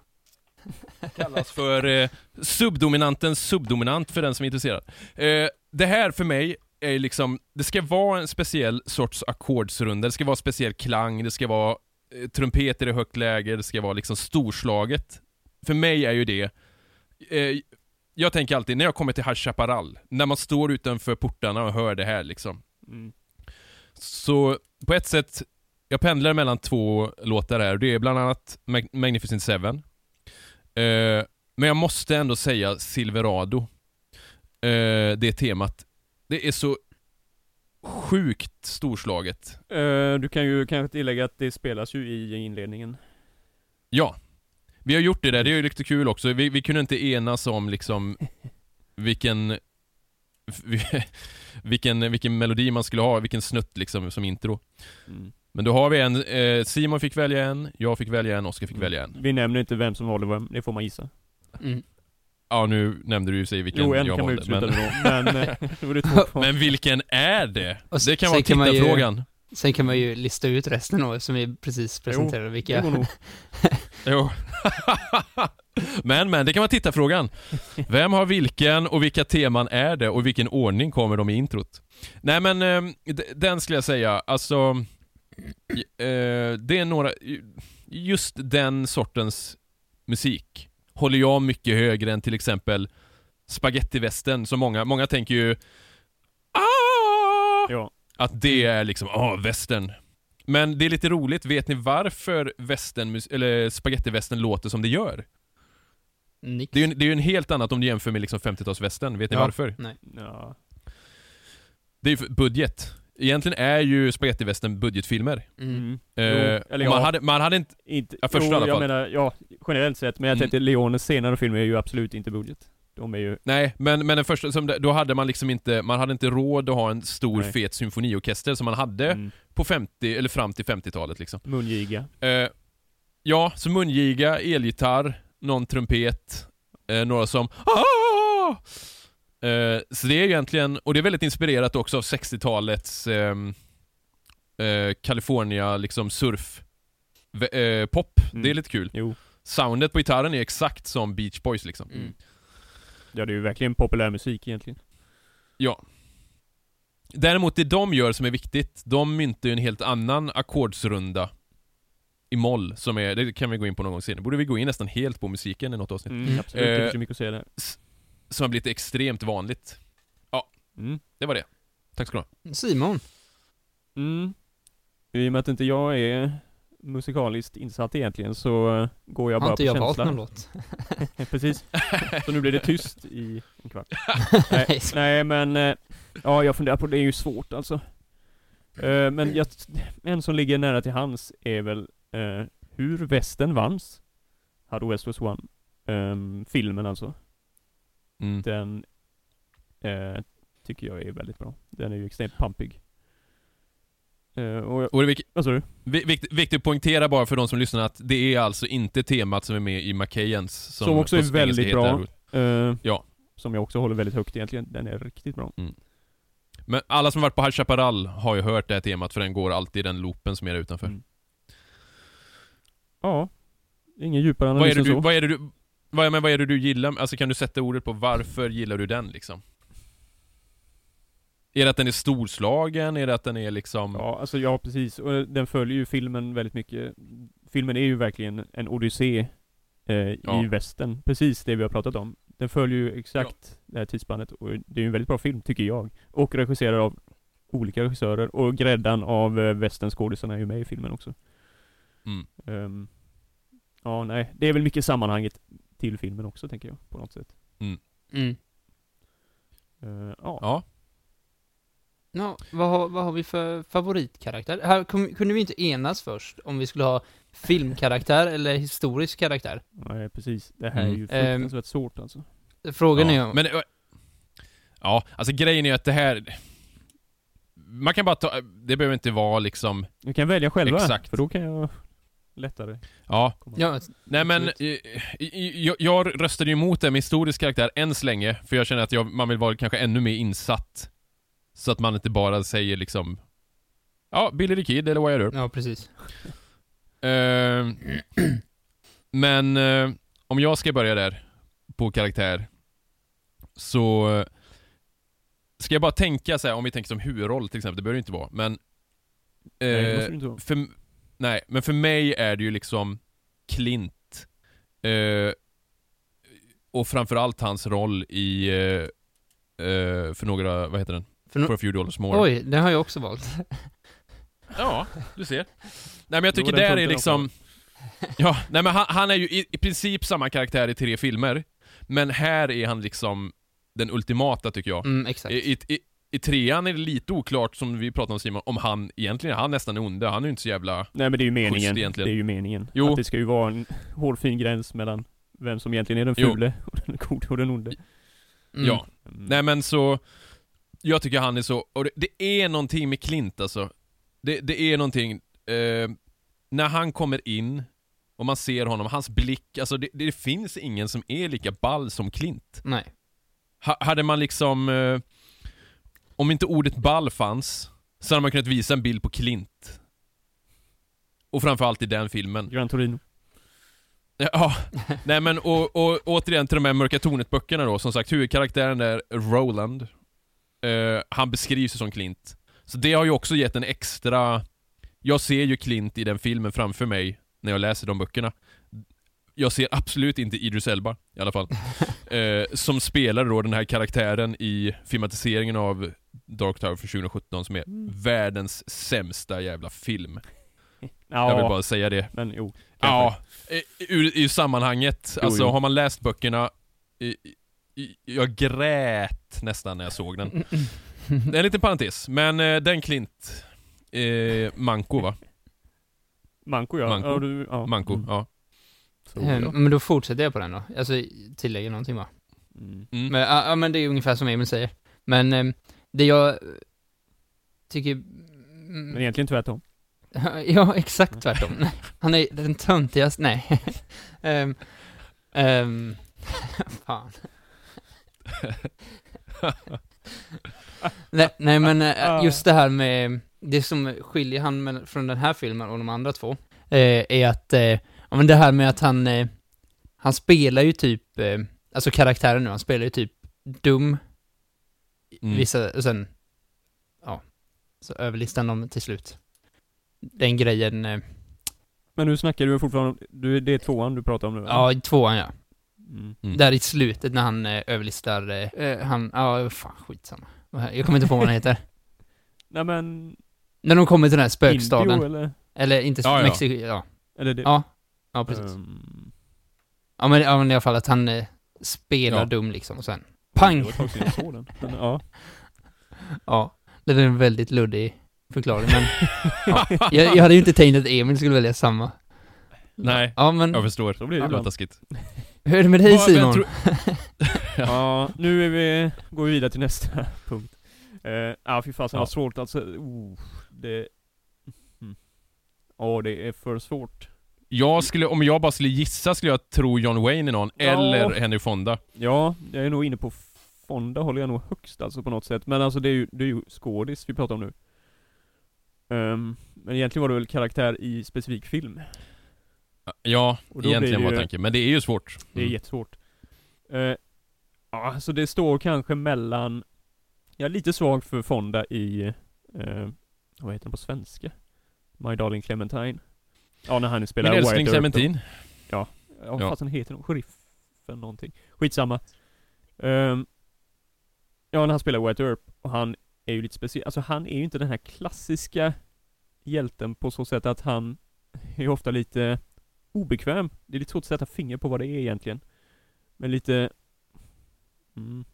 kallas för eh, subdominantens subdominant för den som är intresserad. Eh, det här för mig är liksom, det ska vara en speciell sorts ackordsrunda, det ska vara speciell klang, det ska vara eh, trumpeter i högt läge, det ska vara liksom storslaget. För mig är ju det, eh, jag tänker alltid, när jag kommer till High Chaparral, när man står utanför portarna och hör det här liksom, Mm. så på ett sätt, jag pendlar mellan två låtar här. Det är bland annat Mag- Magnificent Seven. Eh, men jag måste ändå säga Silverado. Eh, det temat. Det är så sjukt storslaget. Eh, du kan ju kanske tillägga att det spelas ju i inledningen. Ja. Vi har gjort det där, det är ju lite kul också. Vi, vi kunde inte enas om liksom (laughs) vilken vilken, vilken melodi man skulle ha, vilken snutt liksom som intro. Mm. Men då har vi en, eh, Simon fick välja en, jag fick välja en, Oskar fick Mm. välja en. Vi nämner inte vem som valde vem, det får man gissa. Mm. Ja, nu nämnde du ju sig vilken jo, en jag kan valde. Men, då, men eh, (laughs) då är det två kvar. men vilken är det? Det kan sen vara kan man ju- tittarfrågan. Sen kan man ju lista ut resten då, som vi precis presenterade. Det vilka... går nog. Jo. (laughs) (laughs) men, men, det kan vara tittarfrågan. Vem har vilken och vilka teman är det och i vilken ordning kommer de i introt? Nej men, eh, den skulle jag säga, alltså... Eh, det är några... Just den sortens musik håller jag mycket högre än till exempel spagettivästen, som många, många tänker ju... Ah! Ja. Att det är liksom, ah, västern. Men det är lite roligt, vet ni varför västern, eller spagettivästern låter som det gör? Nix. Det är ju en, det är ju en helt annat om du jämför med liksom 50-talsvästern, vet ni Ja. varför? Nej. Ja. Det är ju för budget. Egentligen är ju spagettivästern budgetfilmer. Mm. Mm. Eh, eller och man, ja. hade, man hade inte... Inte, Ja, första jo, i alla jag fall. menar, ja, generellt sett. Men jag Mm. tänkte Leones senare filmer är ju absolut inte budget. De är ju, Nej, men, men den första, som det, då hade man liksom inte, man hade inte råd att ha en stor Nej. fet symfoniorkester som man hade mm, på 50, eller fram till 50-talet liksom. mungiga. Eh, ja, så mungiga, elgitarr, någon trumpet, eh, några som ah! eh, Så det är egentligen, och det är väldigt inspirerat också av 60-talets ehm, eh, California liksom surf eh, pop. Mm. Det är lite kul. Jo. Soundet på gitarren är exakt som Beach Boys liksom. Mm. Ja, det är ju verkligen populär musik egentligen. Ja. Däremot det de gör som är viktigt, de myntar ju en helt annan ackordsrunda i moll som är, det kan vi gå in på någon gång senare, borde vi gå in nästan helt på musiken i något avsnitt. Mm, Mm. Absolut, det Eh, finns ju mycket att säga där. Som har blivit extremt vanligt. Mm. Det var det. Tack ska du ha. Simon. Mm. I och med att inte jag är musikaliskt insatt egentligen så eh, går jag Har bara inte på jag valt känsla. någon låt? (laughs) Precis. Så nu blir det tyst i en kvart. (laughs) Nej, nej men, eh, ja jag funderar på det, är ju svårt alltså. Eh, Men jag, en som ligger nära till hans är väl eh, hur västern vanns. How the West was won. Ehm, filmen alltså. Mm. Den eh, tycker jag är väldigt bra. Den är ju extremt pampig. Eh, och jag, Och det vad sa du? vi- vikt, viktigt att poängtera bara för de som lyssnar att det är alltså inte temat som är med i McKayens som, Som också är väldigt bra. Eh, Ja. Som jag också håller väldigt högt egentligen. Den är riktigt bra. Men alla som varit på High Chaparral har ju hört det här temat för den går alltid i den loopen som är där utanför. Mm. Ja. Ingen djupare Vad är analys det du, så. vad är det du, vad, men vad är det du gillar? Alltså kan du sätta ordet på varför gillar du den liksom? Är det att den är storslagen? Är det att den är liksom... Ja, alltså ja precis. Och den följer ju filmen väldigt mycket. Filmen är ju verkligen en odyssé eh, Ja. i västern. Precis det vi har pratat om. Den följer ju exakt det här tidsspannet och det är ju en väldigt bra film, tycker jag. Och regisserad av olika regissörer och gräddan av eh, västernskådisarna är ju med i filmen också. Mm. Ehm, ja, nej. Det är väl mycket sammanhanget till filmen också, tänker jag, på något sätt. Mm. Eh, ja. Ja. Ja, vad, har, vad har vi för favoritkaraktär? Här kunde vi inte enas först om vi skulle ha filmkaraktär (laughs) eller historisk karaktär? Nej, precis. Det här är Mm. ju Ehm, fruktansvärt svårt alltså. Frågan ja. är Men, eh, ja, alltså grejen är att det här... Man kan bara ta... Det behöver inte vara liksom... Du kan välja själva, Exakt. för då kan jag lättare Ja. Ja, Nej men, jag, jag röstade ju emot det med historisk karaktär än så länge, för jag känner att jag, man vill vara kanske ännu mer insatt. Så att man inte bara säger liksom Ja, Billy the Kid eller Wyatt Earp. ja precis. Eh, men eh, om jag ska börja där, på karaktär, så eh, ska jag bara tänka så här, om vi tänker som huvudroll till exempel, det behöver det inte vara, men Nej, det eh, inte vara. för, nej, men för mig är det ju liksom Clint. Eh, och framförallt hans roll i, eh, eh, för några, vad heter den? För no- For a few dollars more. Oj, den har jag också valt. (laughs) Ja, du ser. Nej men jag tycker där är liksom... (laughs) Ja, nej men han, han är ju i, i princip samma karaktär i tre filmer. Men här är han liksom den ultimata tycker jag. Mm, exakt. I, i, i, trean är det lite oklart, som vi pratade om Simon, om han egentligen är han nästan onde. Han är ju inte så jävla... Nej men det är ju meningen. Det är ju meningen. Jo. Att det ska ju vara en hårfin gräns mellan vem som egentligen är den Jo. fule och den gode och den onde. Mm. Ja. Mm. Nej men så... Jag tycker han är så... Och det, det är någonting med Clint alltså. Det, det är någonting... Eh, när han kommer in och man ser honom, hans blick, alltså det, det finns ingen som är lika ball som Clint. Nej. Ha, hade man liksom... Eh, om inte ordet ball fanns, så hade man kunnat visa en bild på Clint. Och framförallt i den filmen. Gran Torino. Ja, nej men och, och återigen till de här Mörka Tornet-böckerna då, som sagt huvudkaraktären är Roland. Eh, han beskrivs ju som Clint. Så det har ju också gett en extra... Jag ser ju Clint i den filmen framför mig, när jag läser de böckerna. Jag ser absolut inte Idris Elba, i alla fall. (laughs) Eh, som spelar då den här karaktären i filmatiseringen av Dark Tower för 2017, som är världens sämsta jävla film. Ja, (laughs) Jag vill bara säga det. men jo. Ja, i- ur, ur sammanhanget. Jo, alltså jo. har man läst böckerna, jag grät nästan när jag såg den. Det (laughs) är en liten parentes, men eh, den Klint, eh, Manko va? Manko ja. Manko. ja, du, ja. Manko, Mm. ja. Så, Ehm, ja. Men då fortsätter jag på den då. Alltså tillägger någonting va? Mm. Mm. Men, ja, ja, men det är ungefär som Emil säger. Men ehm, det jag tycker... mm, Men egentligen tvärtom. (laughs) Ja, exakt tvärtom. Han är den töntigaste, nej. um, (laughs) um, (laughs) fan. nej, nej, men eh, just det här med, det som skiljer han med, från den här filmen och de andra två, eh, är att, eh, ja men det här med att han, eh, han spelar ju typ, eh, alltså karaktären nu, han spelar ju typ dum, Mm. vissa, och sen, ja, så överlistar de till slut. Den grejen, eh, Men nu snackar du fortfarande, du, det är tvåan du pratar om nu? eller? ja, tvåan ja. Mm. Mm. Där i slutet när han eh, överlistar, eh, eh, han, ja, fan skitsamma. Jag kommer inte på vad han heter. (laughs) Nej men, När de kommer till den här Indio spökstaden. eller? Eller inte Ja, ja. Mexiko, ja. Eller det? Ja, ja precis. Ehm, Ja men, ja men i alla fall att han eh, spelar Ja. dum liksom och sen Det pang! var ett tag sedan jag såg den. Men, ja. (laughs) Ja, det är en väldigt luddig förklaring men (laughs) ja, jag, jag hade ju inte tänkt att Emil skulle välja samma. Nej, Ja men, jag förstår. Så blir det det ibland. taskigt. hur är det med dig vem Simon? tror- (laughs) Ja, nu är vi, går vi vidare till nästa punkt. Uh, ja, fy fasen Ja. vad svårt alltså. Oh, det... Mm. Ja, det är för svårt. Jag skulle, om jag bara skulle gissa skulle jag tro John Wayne i någon, Ja. eller Henry Fonda. Ja, jag är nog inne på Fonda håller jag nog högst alltså på något sätt. Men alltså det är ju, det är ju skådis vi pratar om nu. Ehm, men egentligen var det väl karaktär i specifik film. Ja, egentligen var tanken. Men det är ju svårt. Det är Mm. jättesvårt. Uh, ja, så det står kanske mellan... Jag är lite svag för Fonda i... eh, vad heter den på svenska? My Darling Clementine. Ja, när han spelar Min älskling. Clementine. Ja, vad Ja. fasen heter hon? Sheriffen någonting. Skitsamma. Ehm, ja, när han spelar Wyatt Earp och han är ju lite speciell. Alltså han är ju inte den här klassiska hjälten på så sätt att han är ofta lite obekväm. Det är lite svårt att sätta finger på vad det är egentligen. Men lite mm,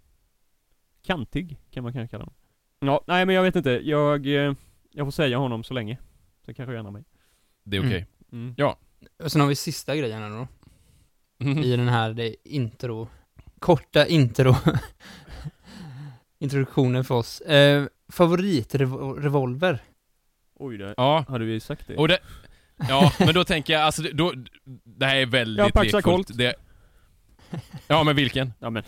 kantig kan man kanske kalla honom. Ja, nej men jag vet inte. Jag, eh, jag får säga honom så länge. Så kanske jag ändrar mig. Det är okej. Mm. Och sen har vi sista grejen här då, (laughs) i den här det intro, korta intro, (laughs) introduktionen för oss. Eh, favoritrevolver? Oj, det Ja, hade vi sagt det? och det... Ja, men då tänker jag, alltså det- då... Det här är väldigt Ja, Paxa lekfullt. Colt. Det, ja, men vilken? Ja men,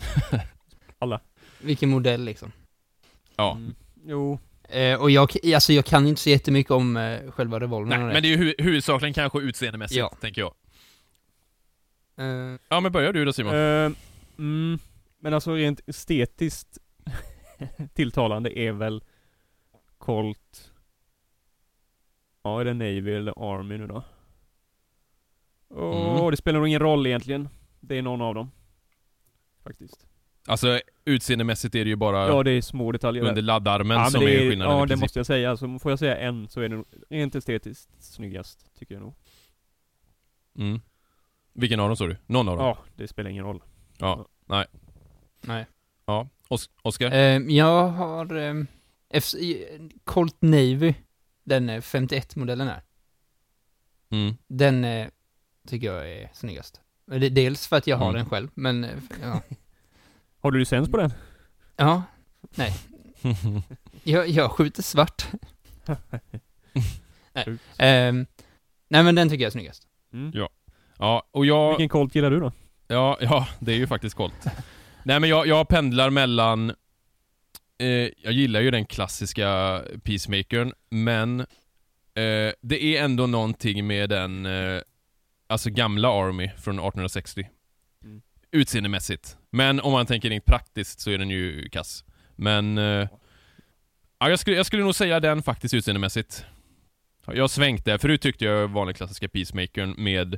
(laughs) Vilken modell liksom? Ja. Mm. Jo, Eh, och jag, alltså jag kan inte så jättemycket om eh, själva revolvern Nej, men det är ju hu huvudsakligen kanske utseendemässigt, Ja. tänker jag. Eh, Ja, men börjar du då Simon? Eh, mm, men alltså rent estetiskt (laughs) tilltalande är väl Colt Ja, är det Navy eller Army nu då? Åh, Mm. det spelar nog ingen roll egentligen. Det är någon av dem. Faktiskt. Alltså, utseendemässigt är det ju bara Ja, det är små detaljer under laddarmen ja, som det är, skillnaden Ja, det princip. måste jag säga. Alltså, får jag säga en så är det nog rent estetiskt snyggast, tycker jag nog. Mm. Vilken av dem sa du? Någon av dem? Ja, det spelar ingen roll. Ja. Nej. nej. Ja. Os Oskar? Eh, jag har eh, Colt Navy, den eh, 51-modellen här. Mm. Den eh, tycker jag är snyggast. Det- Dels för att jag har Mm. den själv, men eh, ja. (laughs) Har du licens på den? ja. Nej. (laughs) Jag, jag skjuter svart. (laughs) nej. Ehm, nej men den tycker jag är snyggast. Mm. Ja. ja, och jag... Vilken Colt gillar du då? Ja, ja, det är ju faktiskt Colt. Nej men jag, jag pendlar mellan... Eh, jag gillar ju den klassiska Peacemakern, men eh, det är ändå någonting med den, eh, alltså gamla Army från 1860. Mm. Utseendemässigt. Men om man tänker rent praktiskt så är den ju kass. Men... Eh, ja, jag, skulle, jag skulle nog säga den faktiskt utseendemässigt. Jag har svängt där. Förut tyckte jag vanlig klassiska Peacemakern med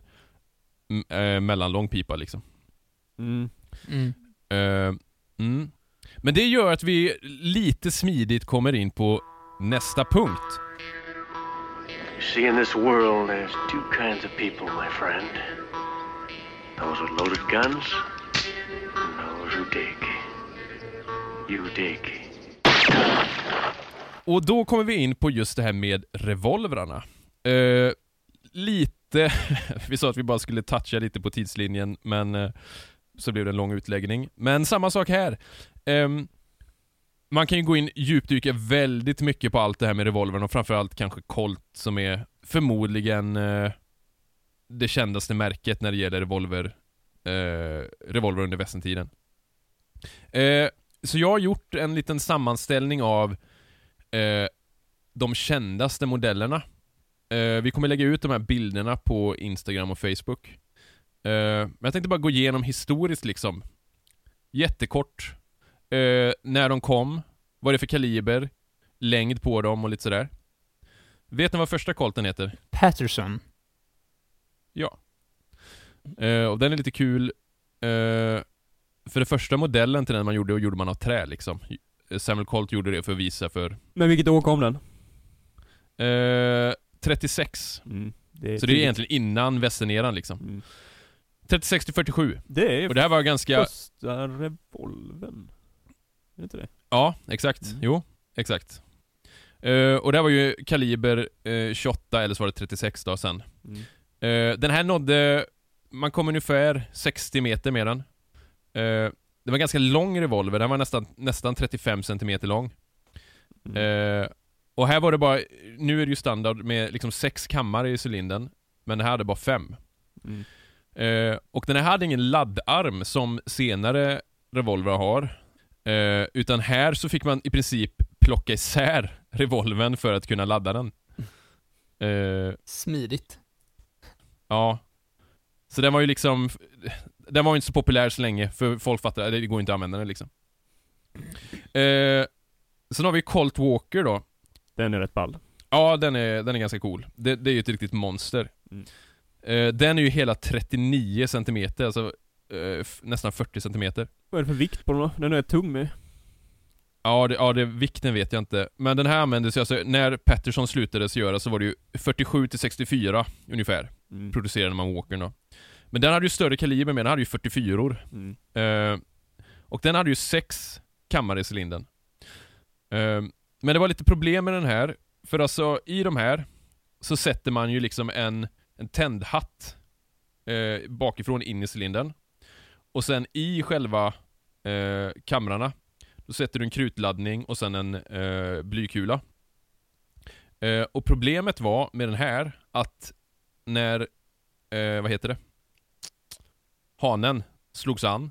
eh, mellanlång pipa liksom. Mm. Mm. Eh, mm. Men det gör att vi lite smidigt kommer in på nästa punkt. You see, in this world, there's two kinds of people, my friend. Those with loaded guns, and those who dig. You dig. Och då kommer vi in på just det här med revolvrarna. Eh, lite, (laughs) vi sa att vi bara skulle toucha lite på tidslinjen, men eh, så blev det en lång utläggning. Men samma sak här. Um, man kan ju gå in djupdyka väldigt mycket på allt det här med revolvern och framförallt kanske Colt som är förmodligen uh, det kändaste märket när det gäller revolver, uh, revolver under västentiden. Uh, eh, så jag har gjort en liten sammanställning av de kändaste modellerna. Vi kommer lägga ut de här bilderna på Instagram och Facebook. Eh, men jag tänkte bara gå igenom historiskt liksom. Jättekort. Eh, när de kom, vad det är för kaliber, längd på dem och lite sådär. Vet ni vad första kolten heter? Patterson. Ja. Eh, och den är lite kul. För det första modellen till den man gjorde, och gjorde man av trä liksom. Samuel Colt gjorde det för att visa för Men vilket år kom den? Eh, 36. Mm. Det Så det är egentligen innan västerneran liksom. Mm. 36 till 47. Det är Och det här var ganska... första revolven. Är det inte det? Ja, exakt. Mm. Jo, exakt. Eh, och det här var ju kaliber eh, 28 eller så var det 36 då sen. Mm. Eh, den här nådde, man kom ungefär 60 meter med den. Det var en ganska lång revolver, den var nästan, nästan 35 centimeter lång. Mm. Och här var det bara, nu är det ju standard med liksom sex kammare i cylindern, men det här hade bara fem. Mm. Eh, och den här hade ingen laddarm som senare revolver har. Eh, utan här så fick man i princip plocka isär revolvern för att kunna ladda den. Eh, Smidigt. ja. Så den var ju liksom, den var ju inte så populär så länge, för folk fattade att det går inte att använda den liksom. Eh, sen har vi Colt Walker då. Den är rätt ball. Ja, den är, den är ganska cool. Det, det är ju ett riktigt monster. Mm. Eh, den är ju hela 39 centimeter, alltså eh, nästan 40 centimeter. Vad är det för vikt på den då? Den är tung med. Ja, det, ja det, vikten vet jag inte. Men den här användes ju alltså, när Pettersson slutade så göra så var det ju 47 till 64 ungefär, Mm. producerade man Walkern då. Men den hade ju större kaliber med, den hade ju 44 or Mm. Eh, och den hade ju sex kammare i cylindern. Eh, men det var lite problem med den här, för alltså i de här så sätter man ju liksom en, en tändhatt eh, bakifrån in i cylindern. Och sen i själva eh, kamrarna, då sätter du en krutladdning och sen en eh, blykula. Eh, och problemet var med den här att när, eh, vad heter det? Hanen slogs an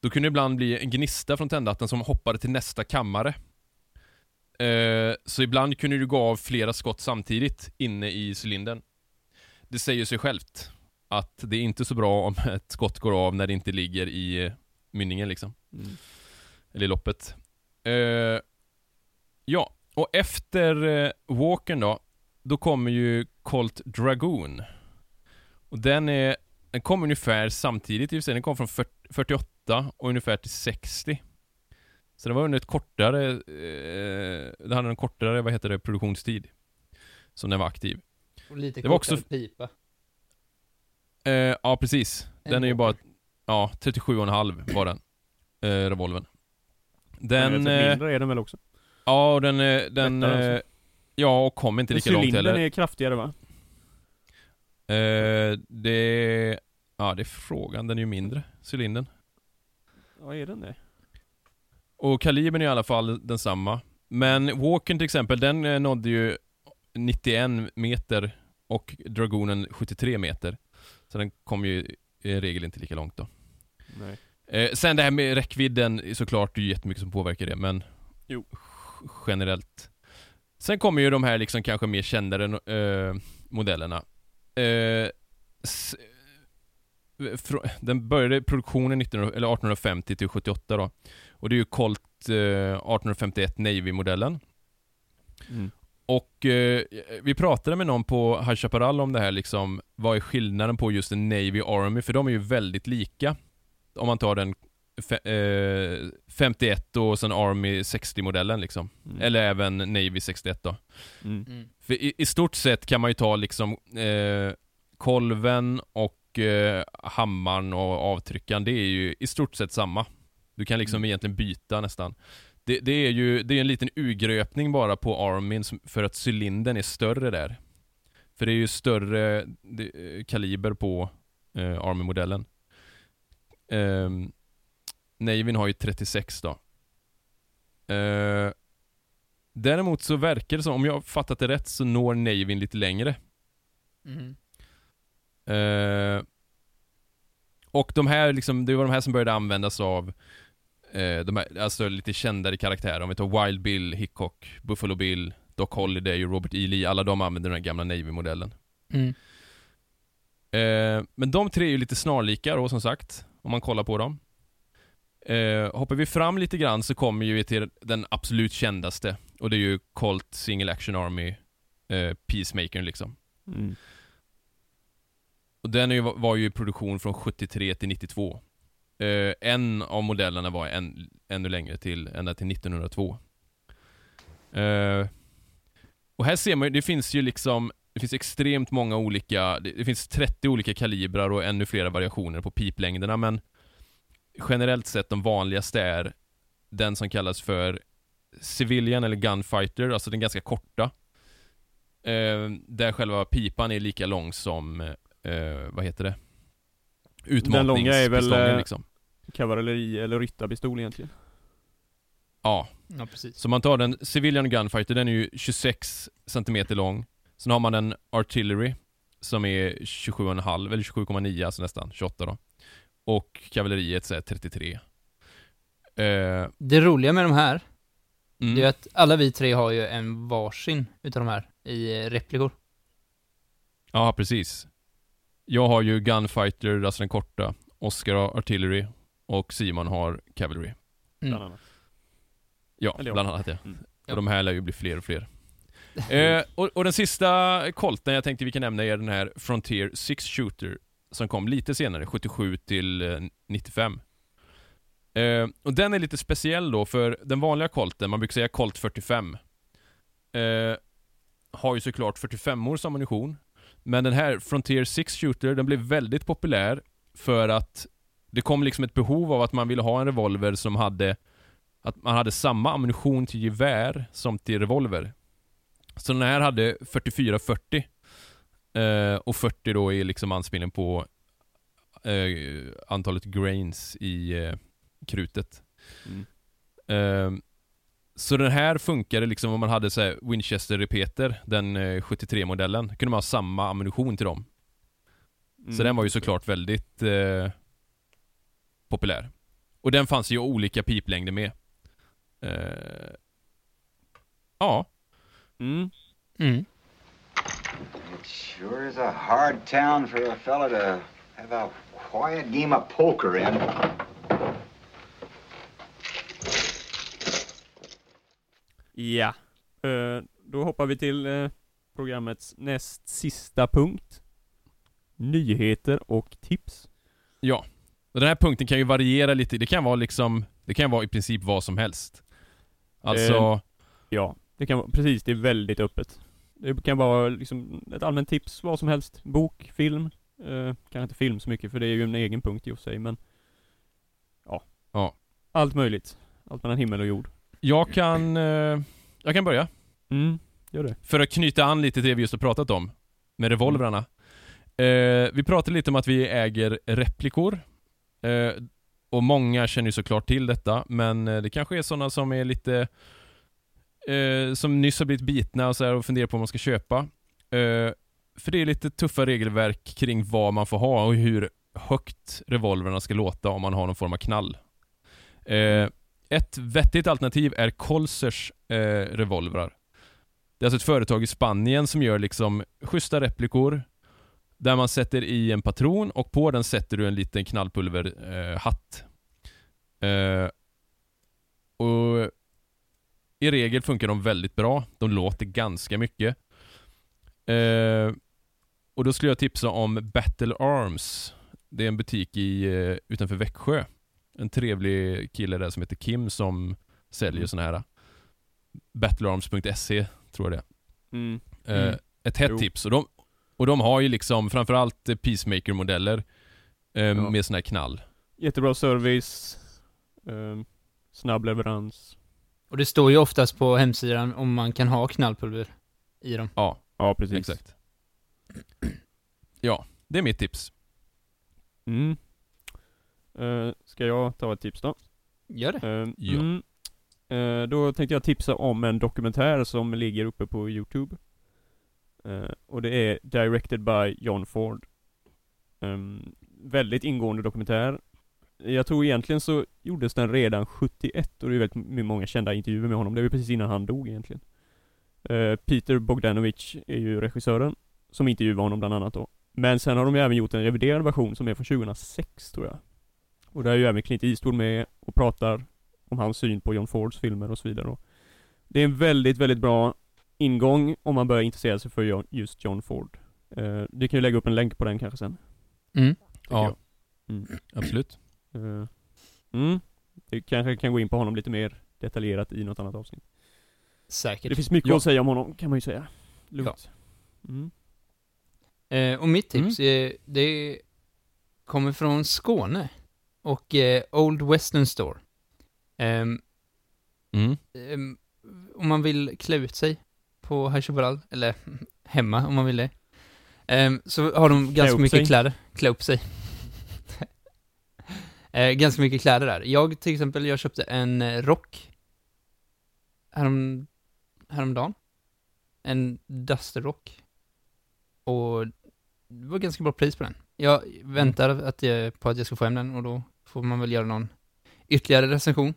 då kunde det ibland bli en gnista från tändhatten som hoppade till nästa kammare. Eh, så ibland kunde du gå av flera skott samtidigt inne i cylindern. Det säger sig självt att det är inte så bra om (laughs) ett skott går av när det inte ligger i eh, mynningen liksom. Mm. Eller i loppet. Eh, ja, och efter eh, Walkern då, då kommer ju Colt Dragoon. Och den är, den kom ungefär samtidigt i och den kom från 40, 48 och ungefär till 60. Så det var under ett kortare, eh, det hade en kortare, vad heter det, produktionstid. Som den var aktiv. Och lite Det var också- pipa. Eh, ja, precis. Den En är ju bara, ja, 37,5 var den. Eh, revolven. Den, Den, eh, mindre är den väl också? ja, och den, eh, den, alltså. eh, ja, och kom inte lika långt cylindern heller. är kraftigare va? Eh, det, ja det är frågan, den är ju mindre, cylindern. Ja, är den det? Och kalibern är i alla fall densamma. Men Walkern till exempel, den nådde ju 91 meter och Dragonen 73 meter. Så den kom ju i regel inte lika långt då. Nej. Eh, sen det här med räckvidden, såklart det är ju jättemycket som påverkar det, men Jo. generellt. Sen kommer ju de här liksom kanske mer kändare eh, modellerna. Eh, den började produktionen 19, eller 1850 till 78 då. Och det är ju Colt eh, 1851 Navy-modellen. Mm. Och eh, vi pratade med någon på High Chaparral om det här liksom, vad är skillnaden på just en Navy Army? För de är ju väldigt lika. Om man tar den fe- eh, 51 och sen Army 60-modellen liksom. Mm. Eller även Navy 61 då. Mm. Mm. För i, i stort sett kan man ju ta liksom eh, kolven och eh, hammaren och avtryckaren, det är ju i stort sett samma. Du kan liksom Mm. egentligen byta nästan. Det, det är ju det är en liten urgröpning bara på armin för att cylindern är större där. För det är ju större det, eh, kaliber på eh, army-modellen. Um, Navyn har ju 36 då. Eh, däremot så verkar det som, om jag fattat det rätt, så når Navyn lite längre. Mhm. Eh, och de här liksom, det var de här som började användas av eh, de här, alltså lite kändare karaktärer. Om vi tar Wild Bill, Hickok, Buffalo Bill, Doc Holliday och Robert E. Lee. Alla de använder den här gamla Navy-modellen. Mm. Eh, men de tre är ju lite snarlika då som sagt, om man kollar på dem. Eh, hoppar vi fram lite grann så kommer ju vi till den absolut kändaste. Och det är ju Colt Single Action Army eh, Peacemaker liksom. Mm. Och den är ju, var ju i produktion från 73 till 92. Eh, en av modellerna var en, ännu längre till, ända till 1902. Eh, Och här ser man ju, det finns ju liksom, det finns extremt många olika, det, det finns 30 olika kalibrar och ännu flera variationer på piplängderna, men generellt sett de vanligaste är den som kallas för Civilian eller Gunfighter, alltså den ganska korta. Eh, där själva pipan är lika lång som, eh, vad heter det? Utmatningspistoljen, eh, liksom. Kavalleri eller ryttarpistol egentligen. Ja, Ja, precis. så man tar den Civilian Gunfighter, den är ju 26 cm lång. Sen har man en Artillery som är 27,5 eller 27,9 alltså nästan, 28 då. Och kavalleriet så är 33. Eh, Det roliga med de här, mm. det är att alla vi tre har ju en varsin utav de här i eh, replikor. Ja, precis. Jag har ju Gunfighter, alltså den korta. Oscar har Artillery och Simon har Cavalry. Mm. Bland annat. Ja, bland annat ja. Mm. Och de här lär ju bli fler och fler. (laughs) eh, och, och den sista kolten jag tänkte vi kan nämna är den här Frontier Six Shooter som kom lite senare, 77 till eh, 95. Eh, och den är lite speciell då, för den vanliga kolten, man brukar säga Colt 45, eh, har ju såklart 45 års ammunition. Men den här Frontier Six Shooter, den blev väldigt populär för att det kom liksom ett behov av att man ville ha en revolver som hade att man hade samma ammunition till gevär som till revolver. Så den här hade 44-40 eh, och 40 då är liksom anspelning på eh, antalet grains i eh, krutet. Mm. Eh, så den här funkade liksom om man hade så Winchester-repeter, den eh, 73-modellen, kunde man ha samma ammunition till dem. Så Mm. den var ju såklart väldigt eh, populär. Och den fanns ju i olika piplängder med. Eh, ja, Mm. Mm. It sure is a hard town for a fella to have a quiet game of poker in. Ja. Eh, då hoppar vi till eh, programmets näst sista punkt. Nyheter och tips. ja. Och den här punkten kan ju variera lite, det kan vara liksom, det kan vara i princip vad som helst. Alltså, Eh, Ja, det kan vara, precis, det är väldigt öppet. Det kan vara liksom ett allmänt tips, vad som helst. Bok, film. Eh, kanske inte film så mycket för det är ju en egen punkt i och för sig men Ja. Ja. Allt möjligt. Allt mellan himmel och jord. jag kan, eh, jag kan börja. Mm, gör det. För att knyta an lite till det vi just har pratat om, med revolvrarna. Eh, vi pratade lite om att vi äger replikor. Eh, och många känner ju såklart till detta, men eh, det kanske är sådana som är lite eh, som nyss har blivit bitna och, så här och funderar på om man ska köpa. Eh, för det är lite tuffa regelverk kring vad man får ha och hur högt revolverna ska låta om man har någon form av knall. Eh, ett vettigt alternativ är Colsers eh, revolvrar. Det är alltså ett företag i Spanien som gör liksom schyssta replikor där man sätter i en patron och på den sätter du en liten knallpulverhatt. Eh, och i regel funkar de väldigt bra. De låter ganska mycket. Eh, och då skulle jag tipsa om Battle Arms. Det är en butik i, eh, utanför Växjö. En trevlig kille där som heter Kim som säljer Mm. såna här Battlearms.se tror jag det är. Mm. Eh, Mm. Ett hett Jo. tips. Och de, och de har ju liksom framförallt eh, Peacemaker-modeller eh, Ja. med sån här knall. Jättebra service. Eh, snabb leverans. Och det står ju oftast på hemsidan om man kan ha knallpulver i dem. Ja, Ja, precis. exakt. (clears throat) Ja, det är mitt tips. Mm. Eh, ska jag ta ett tips då? Gör det. Eh, Ja. mm. Eh, då tänkte jag tipsa om en dokumentär som ligger uppe på Youtube. Eh, och det är Directed by John Ford. Um, väldigt ingående dokumentär. Jag tror egentligen så gjordes den redan 71 och det är väldigt många kända intervjuer med honom. Det var precis innan han dog egentligen. Uh, Peter Bogdanovich är ju regissören som intervjuade honom bland annat då. Men sen har de ju även gjort en reviderad version som är från 2006 tror jag. Och där är ju även Clint Eastwood med och pratar om hans syn på John Fords filmer och så vidare. Då. det är en väldigt, väldigt bra ingång om man börjar intressera sig för just John Ford. Eh, vi kan ju lägga upp en länk på den kanske sen. Mm. Ja. Mm. absolut. Eh, mm. Det kanske kan gå in på honom lite mer detaljerat i något annat avsnitt. säkert. Det finns mycket Ja. att säga om honom, kan man ju säga. Lugnt. Mm. Eh, och mitt Mm. tips, är, det kommer från Skåne. Och eh, Old Western Store. Ehm, Mm. ehm, om man vill klä ut sig på Chaparral, eller (laughs) hemma om man vill det. Ehm, så har de ganska upp mycket sig. kläder. Klä upp sig. (laughs) eh, ganska mycket kläder där. Jag till exempel, jag köpte en eh, rock härom, häromdagen. En Duster-rock. Och det var ganska bra pris på den. Jag väntar att jag, på att jag ska få hem den och då får man väl göra någon ytterligare recension.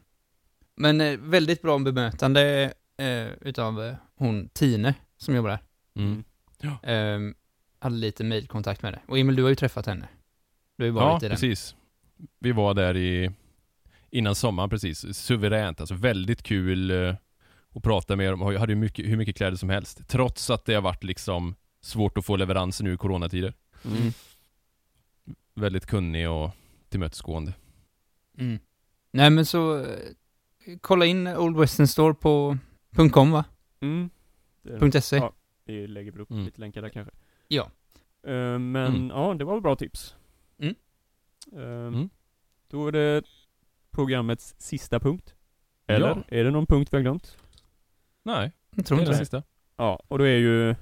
Men eh, väldigt bra bemötande eh, utav hon Tine som jobbar där. Mm. Eh, hade lite mailkontakt med det. Och Emil, du har ju träffat henne. Du har ju Ja, varit i den. precis. Vi var där i innan sommaren precis. Suveränt, alltså väldigt kul eh, att prata med dem. Jag hade ju mycket, hur mycket kläder som helst. Trots att det har varit liksom svårt att få leveranser nu i coronatider. Mm. Väldigt kunnig och tillmötesgående. Mm. Nej men så, eh, kolla in Old Western Store på .com va? Mm. Det- .se? Ja. Vi lägger upp Mm. lite länkar där kanske. Ja. Eh, men Mm. ja, det var väl bra tips. Mm. Mm. Då är det programmets sista punkt. Eller? Ja. Är det någon punkt vi har glömt? Nej, Jag tror det är inte det det. sista. Ja, och då är ju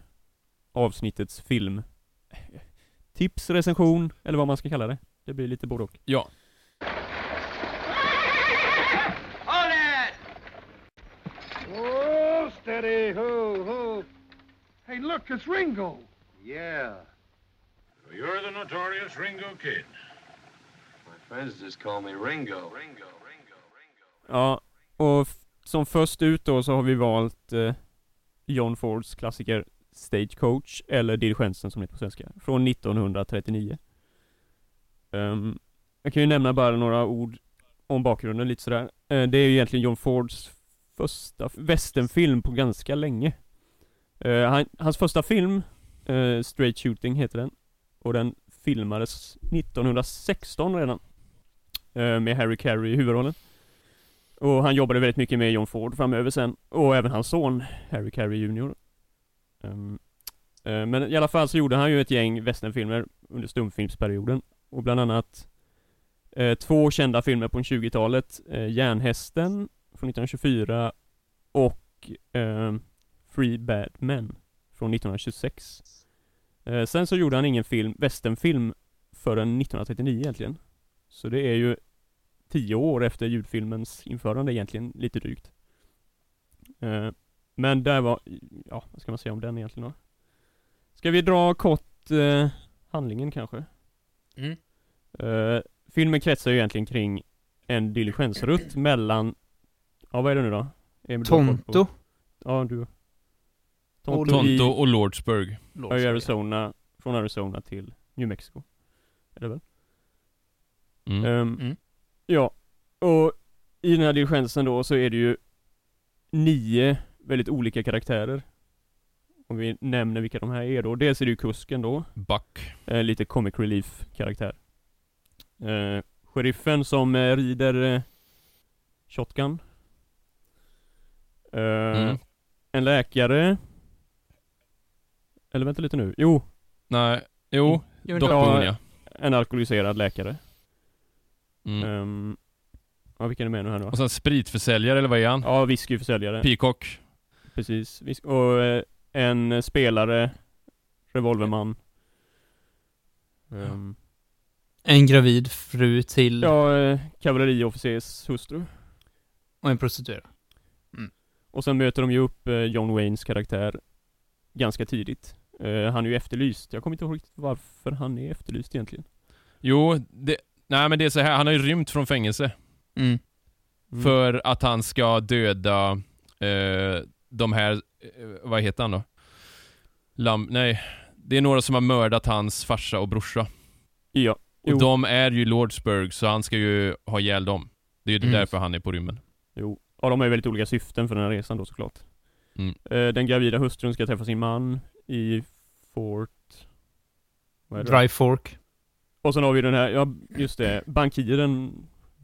avsnittets film tips, recension, eller vad man ska kalla det. Det blir lite både och. Ja. Hold it! Oh, steady, ho, ho. Hey, look, it's Ringo. Yeah. You're the notorious Ringo Kid. My friends just call me Ringo. Ringo, Ringo, Ringo. Ja, och som först ut då så har vi valt eh, John Fords klassiker Stagecoach, eller Diligensen som det heter på svenska, från 1939. Ehm, jag kan ju nämna bara några ord om bakgrunden lite sådär. Eh, det är ju egentligen John Fords första västernfilm på ganska länge. Uh, han, hans första film, uh, Straight Shooting heter den, och den filmades 1916 redan. Uh, med Harry Carey i huvudrollen. Och han jobbade väldigt mycket med John Ford framöver sen, och även hans son Harry Carey Jr. Um, ehm, men i alla fall så gjorde han ju ett gäng västernfilmer under stumfilmsperioden, och bland annat två kända filmer på 20-talet, Järnhästen från 1924 och eh, Free Bad Men från 1926. Eh, sen så gjorde han ingen film, westernfilm förrän 1939 egentligen. Så det är ju tio år efter ljudfilmens införande egentligen, lite drygt. Eh, men där var, ja, vad ska man säga om den egentligen då? Ska vi dra kort eh, handlingen kanske? Mm. Eh, filmen kretsar ju egentligen kring en diligensrutt mellan, ja vad är det nu då? Emil, du har koll på- Tonto? Ja, du. Tonto, i, Tonto och Lordsburg. i Arizona, från Arizona till New Mexico. Är det väl? Mm. Ehm, Mm. Ja, och i den här diligensen då så är det ju nio väldigt olika karaktärer. Om vi nämner vilka de här är då. Dels är det ju kusken då, Buck. eh, lite comic relief karaktär. Eh, sheriffen som eh, rider eh, shotgun. Eh, Mm. En läkare. Eller vänta lite nu. Jo, Nej, jo, men doktorn ja. en alkoholiserad läkare. Mm. Ehm, ja, vilken är med nu här nu? Och sen spritförsäljare, eller vad är han? Ja, whiskyförsäljare. Peacock. Precis. Och eh, en spelare, revolverman. Ehm, En gravid fru till ja, eh, kavalleriofficers hustru. och en prostituerad. Och sen möter de ju upp eh, John Waynes karaktär ganska tidigt. Eh, han är ju efterlyst. Jag kommer inte ihåg riktigt varför han är efterlyst egentligen. Jo, det, nej men det är så här, han har ju rymt från fängelse. Mm. Mm. För att han ska döda eh, de här, eh, vad heter han då? Lam, nej. Det är några som har mördat hans farsa och brorsa. Ja. Och Jo. de är ju Lordsburg, så han ska ju ha ihjäl dem. Det är ju Mm. därför han är på rymmen. Jo. Ja, de har ju väldigt olika syften för den här resan då såklart. Mm. Eh, den gravida hustrun ska träffa sin man i Fort... Vad är det? Dry Fork. Och sen har vi den här, ja just det, bankiren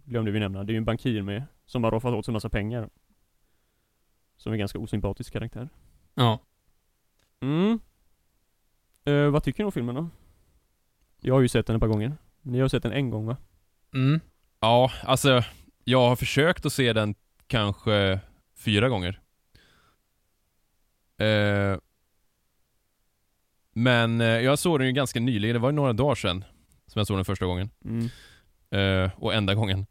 glömde vi nämna. Det är ju en bankir med, som har roffat åt sig massa pengar. Som är ganska osympatisk karaktär. Ja. Mm. Eh, vad tycker ni om filmen då? Jag har ju sett den ett par gånger. Ni har sett den en gång va? Mm. Ja, alltså jag har försökt att se den kanske fyra gånger. Eh, men eh, jag såg den ju ganska nyligen, det var ju några dagar sedan som jag såg den första gången. Mm. Eh, och enda gången.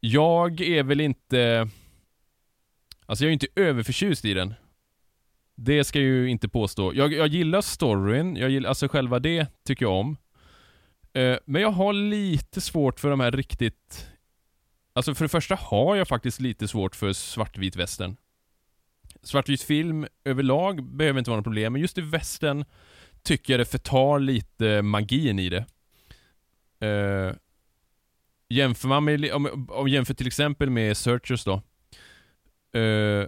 Jag är väl inte... Alltså jag är inte överförtjust i den. Det ska jag ju inte påstå. Jag, jag gillar storyn, jag gillar, alltså själva det tycker jag om. Eh, men jag har lite svårt för de här riktigt... Alltså för det första har jag faktiskt lite svårt för svartvit västern. Svartvit film överlag behöver inte vara något problem, men just i västern tycker jag det förtar lite magin i det. Uh, jämför man med, om, om jämför till exempel med Searchers då. Uh,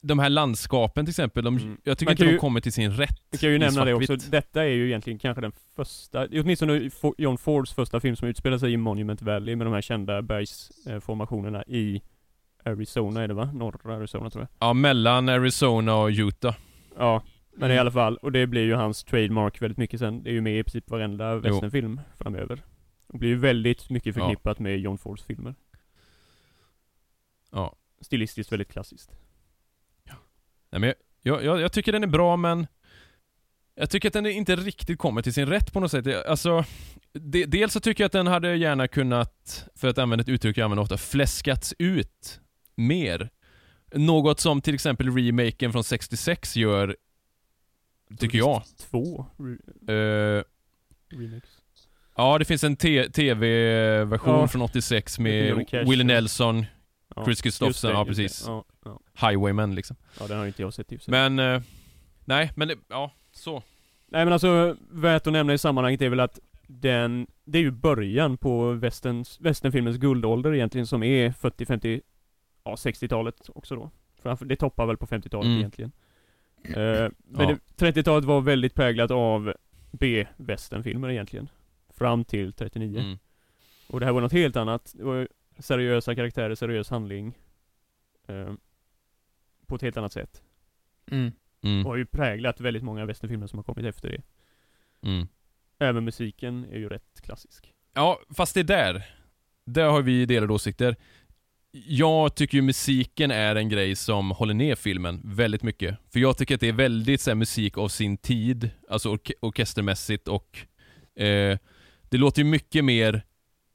de här landskapen till exempel, de, Mm. jag tycker inte de ju- kommer till sin rätt Jag kan ju nämna det också, detta är ju egentligen kanske den första, åtminstone John Fords första film som utspelar sig i Monument Valley med de här kända bergsformationerna i Arizona är det va? Norra Arizona tror jag. Ja, mellan Arizona och Utah. Ja, men Mm. i alla fall, och det blir ju hans trademark väldigt mycket sen. Det är ju med i princip varenda westernfilm framöver. Och blir ju väldigt mycket Ja. förknippat med John Fords filmer. Ja. Stilistiskt väldigt klassiskt. Nej, men jag, jag, jag tycker den är bra men jag tycker att den inte riktigt kommer till sin rätt på något sätt. Alltså, de, dels så tycker jag att den hade gärna kunnat, för att använda ett uttryck jag använder ofta, fläskats ut mer. Något som till exempel remaken från 66 gör, tycker jag. Två re- Eh, remakes. ja, det finns en tv-version Ja. från 86 Med Willie Nelson, Ja, Chris det, ja precis. Ja, ja. Highwaymen liksom. ja, den har inte jag sett i för. Men, eh, nej, men det, ja, så. Nej men alltså, värt att nämna i sammanhanget är väl att den, det är ju början på västerns, västernfilmens guldålder egentligen som är 40, 50, ja 60-talet också då. Framför, det toppar väl på 50-talet Mm. egentligen. Eh, men Ja. det, 30-talet var väldigt präglat av B-västernfilmer egentligen. Fram till 39. Mm. Och det här var något helt annat. Det var seriösa karaktärer, seriös handling. Eh, på ett helt annat sätt. Mm. Mm. Och har ju präglat väldigt många västernfilmer som har kommit efter det. Mm. Även musiken är ju rätt klassisk. Ja, fast det är där. Där har vi delade åsikter. Jag tycker ju musiken är en grej som håller ner filmen väldigt mycket. För jag tycker att det är väldigt så här, musik av sin tid, alltså orke orkestermässigt och eh, det låter ju mycket mer,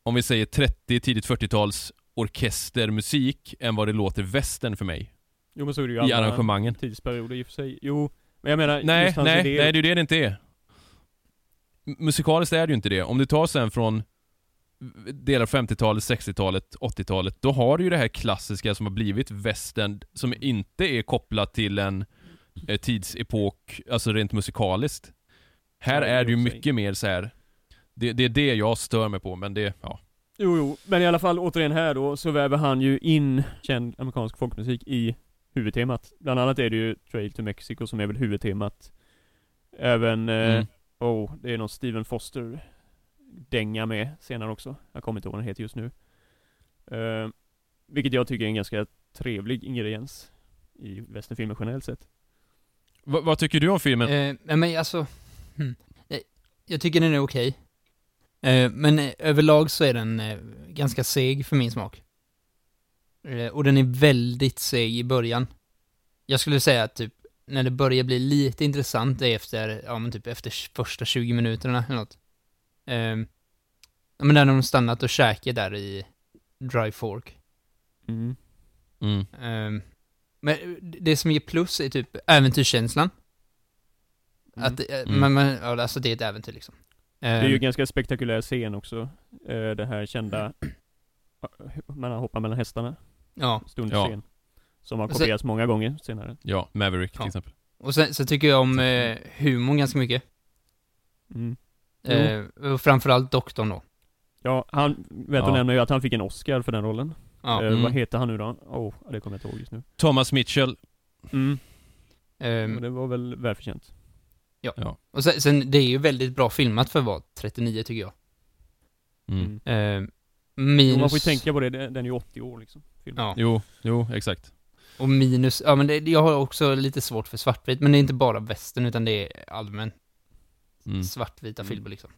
om vi säger 30, tidigt 40-tals orkestermusik än vad det låter västern för mig. Jo men så är det ju I arrangemangen. tidsperioder i och för sig. Jo, men jag menar Nej, nej, idé. nej det är ju det det inte är. Musikaliskt är det ju inte det. Om du tar sen från delar av 50-talet, 60-talet, 80-talet, då har du ju det här klassiska som har blivit västern, som inte är kopplat till en eh, tidsepok, alltså rent musikaliskt. Här det är det ju mycket mer så här. Det, det är det jag stör mig på, men det, ja. Jo, jo, men i alla fall återigen här då så väver han ju in känd amerikansk folkmusik i huvudtemat. Bland annat är det ju Trail to Mexico som är väl huvudtemat. Även, eh, Mm. oh, det är någon Steven Foster dänga med senare också. Jag kommer inte ihåg vad den heter just nu. Eh, vilket jag tycker är en ganska trevlig ingrediens i westernfilmer generellt sett. Va, vad tycker du om filmen? Eh, men alltså, hmm. jag, jag tycker den är okej. Eh, men eh, överlag så är den eh, ganska seg för min smak. Eh, och den är väldigt seg i början. Jag skulle säga att typ, när det börjar bli lite intressant är efter, ja men typ efter första 20 minuterna eller något. Eh, ja men när de stannat och käkat där i Dry Fork. Mm. Mm. Ehm, men det som ger plus är typ äventyrskänslan. Mm. Att, eh, Mm. man, man, alltså det är ett äventyr liksom. Det är ju en Ehm, ganska spektakulär scen också. Eh, det här kända, (clears throat) man hoppar mellan hästarna. ja, Stundscen. Som har Och sen- kopierats många gånger senare. Ja, Maverick till Ja. exempel. och sen så tycker jag om eh, humorn ganska mycket. Mm. Eh, och framförallt doktorn då. Ja, han, vet Ja. att nämna ju att han fick en Oscar för den rollen. Ja. Eh, Mm. Vad heter han nu då? Oh, det kommer jag inte ihåg just nu. Thomas Mitchell. Mm. Men det var väl välförtjänt. Och sen, sen, det är ju väldigt bra filmat för att vara 39 tycker jag. Mm. Mm. Jo, minus... man får ju tänka på det, den är ju 80 år liksom. Filmen. Ja. Jo, jo, exakt. Och minus, ja men det, jag har också lite svårt för svartvit, men det är inte bara västern utan det är allmänt Mm. svartvita filmer liksom.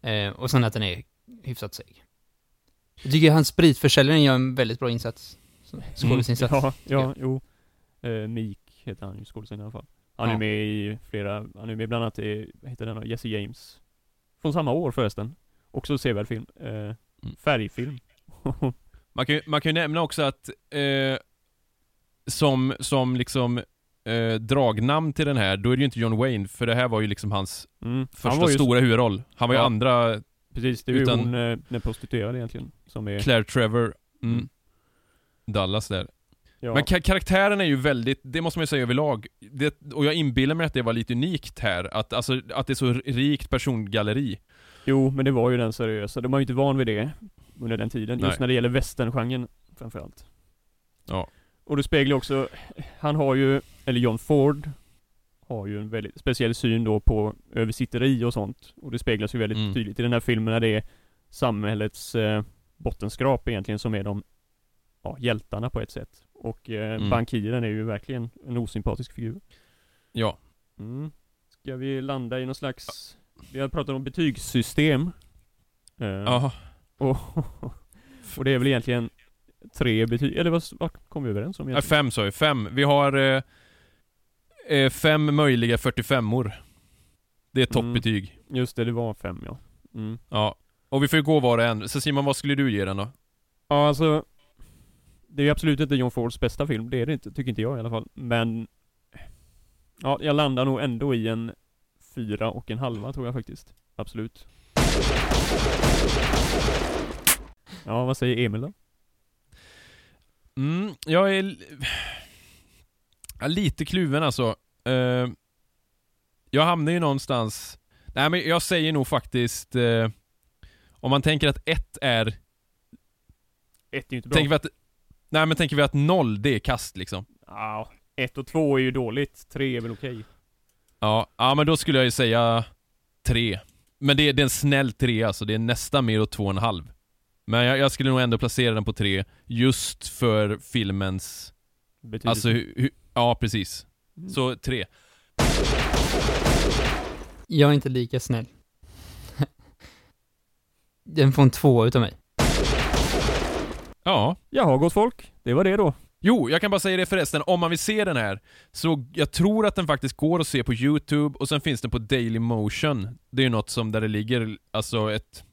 Eh, och sen att den är hyfsat seg. Jag tycker hans spritförsäljaren gör en väldigt bra insats. Skådisinsats. Ja, ja, jo. Uh, Meek heter han ju, skådisen i alla fall. Han är Ja. med i flera, han är med bland annat i, vad heter den? Jesse James. Från samma år förresten. Också sevärd film. Uh, färgfilm. (laughs) Man kan, ju- man kan ju nämna också att eh, som, som liksom eh, dragnamn till den här, då är det ju inte John Wayne, för det här var ju liksom hans Mm. Han första var ju- stora huvudroll. Han var ju Ja. andra Precis, det är ju Utan- hon, eh, den prostituerade egentligen, som är... Claire Trevor, mm. Mm. Dallas där. Ja. Men ka- karaktären är ju väldigt, det måste man ju säga överlag, det, och jag inbillar mig att det var lite unikt här, att, alltså, att det är så rikt persongalleri. Jo, men det var ju den seriösa. De var ju inte van vid det under den tiden. Just Nej. när det gäller westerngenren framförallt. Ja. Och det speglar också, han har ju, eller John Ford, har ju en väldigt speciell syn då på översitteri och sånt. Och det speglas ju väldigt Mm. tydligt i den här filmen när det är samhällets eh, bottenskrap egentligen som är de ja, hjältarna på ett sätt. Och eh, Mm. bankiren är ju verkligen en osympatisk figur. Ja. Mm. Ska vi landa i någon slags, vi har pratat om betygssystem. Eh, Ja. (laughs) och, och det är väl egentligen tre betyg, eller vad, vad kom vi överens om egentligen? fem sa vi, fem. Vi har eh, eh, fem möjliga 45or. Det är toppbetyg. Just det, det var fem ja. Mm. Ja. Och vi får ju gå var och en. Så Simon, vad skulle du ge den då? Ja alltså Det är ju absolut inte John Fords bästa film, det är det inte, tycker inte jag i alla fall. Men Ja, jag landar nog ändå i en fyra och en halva tror jag faktiskt. Absolut. Ja, vad säger Emil då? Mm, jag är (sighs) lite kluven alltså. Eh, jag hamnar ju någonstans... Nej men jag säger nog faktiskt... eh, om man tänker att ett är... Ett är ju inte bra. Tänker vi att... Nej men tänker vi att noll, det är kast liksom. Ja, ett och två är ju dåligt, tre är väl okej. Ja, ja men då skulle jag ju säga tre. Men det är, det är en snäll tre alltså, det är nästan mer åt två och en halv. Men jag, jag skulle nog ändå placera den på tre, just för filmens... Betydelse. Alltså, hu, hu, ja precis. Mm. Så tre. Jag är inte lika snäll. (laughs) Den får en två utav mig. Ja. Jaha, gott folk. Det var det då. Jo, jag kan bara säga det förresten, om man vill se den här, så jag tror att den faktiskt går att se på YouTube, och sen finns den på Daily Motion. Det är ju något som där det ligger, alltså ett...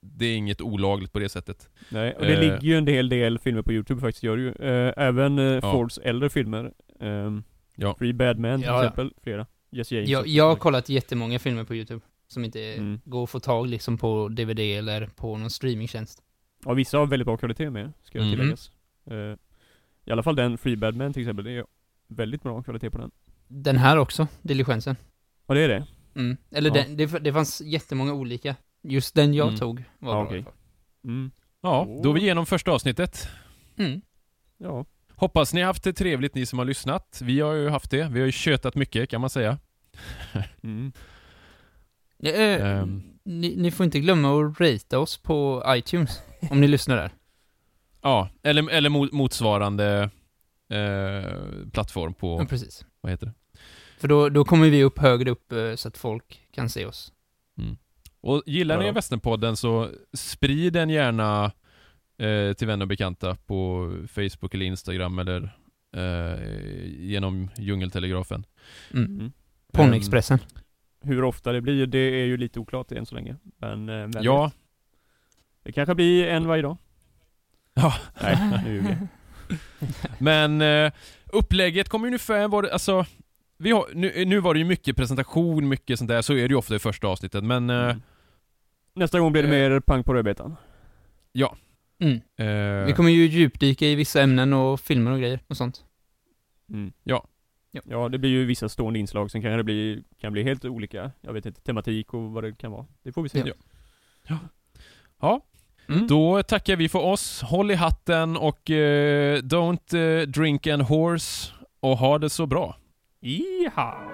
Det är inget olagligt på det sättet. Nej, och det Eh, ligger ju en hel del filmer på Youtube faktiskt, gör det ju. Eh, även eh, Ja. Fords äldre filmer. Ehm, Ja. Free Bad Man till Ja, ja. exempel, flera. Yes James Jag, jag har kollat jättemånga filmer på YouTube. Som inte Mm. går att få tag liksom på DVD eller på någon streamingtjänst. Ja, vissa har väldigt bra kvalitet med, ska Mhm. tilläggas. Eh, I alla fall den Free Bad Man till exempel, det är väldigt bra kvalitet på den. Den här också, Diligensen. Ja, det är det? Mm. Eller Ja. den, det, det fanns jättemånga olika. Just den jag Mm. tog var Ja, bra fall. Mm. Ja, då är vi igenom första avsnittet. Mm. Ja. Hoppas ni har haft det trevligt ni som har lyssnat. Vi har ju haft det. Vi har ju tjötat mycket kan man säga. Mm. Ehm. Ni, ni får inte glömma att ratea oss på iTunes, om ni lyssnar där. (laughs) Ja, eller, eller mo- motsvarande eh, plattform på, Ja, precis. vad heter det? För då, då kommer vi upp högre upp eh, så att folk kan se oss. Och gillar ni Ja. Västernpodden så sprid den gärna eh, till vänner och bekanta på Facebook eller Instagram eller eh, genom djungeltelegrafen. Mm. Mm. Ponyexpressen. Hur ofta det blir, det är ju lite oklart än så länge. Men, eh, vem Ja, vet? Det kanske blir en varje dag. (laughs) Ja. Nej, nu ljuger jag. men eh, upplägget kommer ungefär vara, alltså vi har, nu, nu var det ju mycket presentation, mycket sånt där, så är det ju ofta i första avsnittet, men eh, Mm. Nästa gång blir det Eh. mer pang på rödbetan. Mm. eh, Vi kommer ju djupdyka i vissa ämnen och filmer och grejer och sånt. Mm. Ja. Ja. Ja, det blir ju vissa stående inslag, sen kan det bli, kan bli helt olika, jag vet inte, tematik och vad det kan vara. Det får vi se. Ja. Ja, Mm. då tackar vi för oss. Håll i hatten och eh, don't eh, drink and horse och ha det så bra. Iha!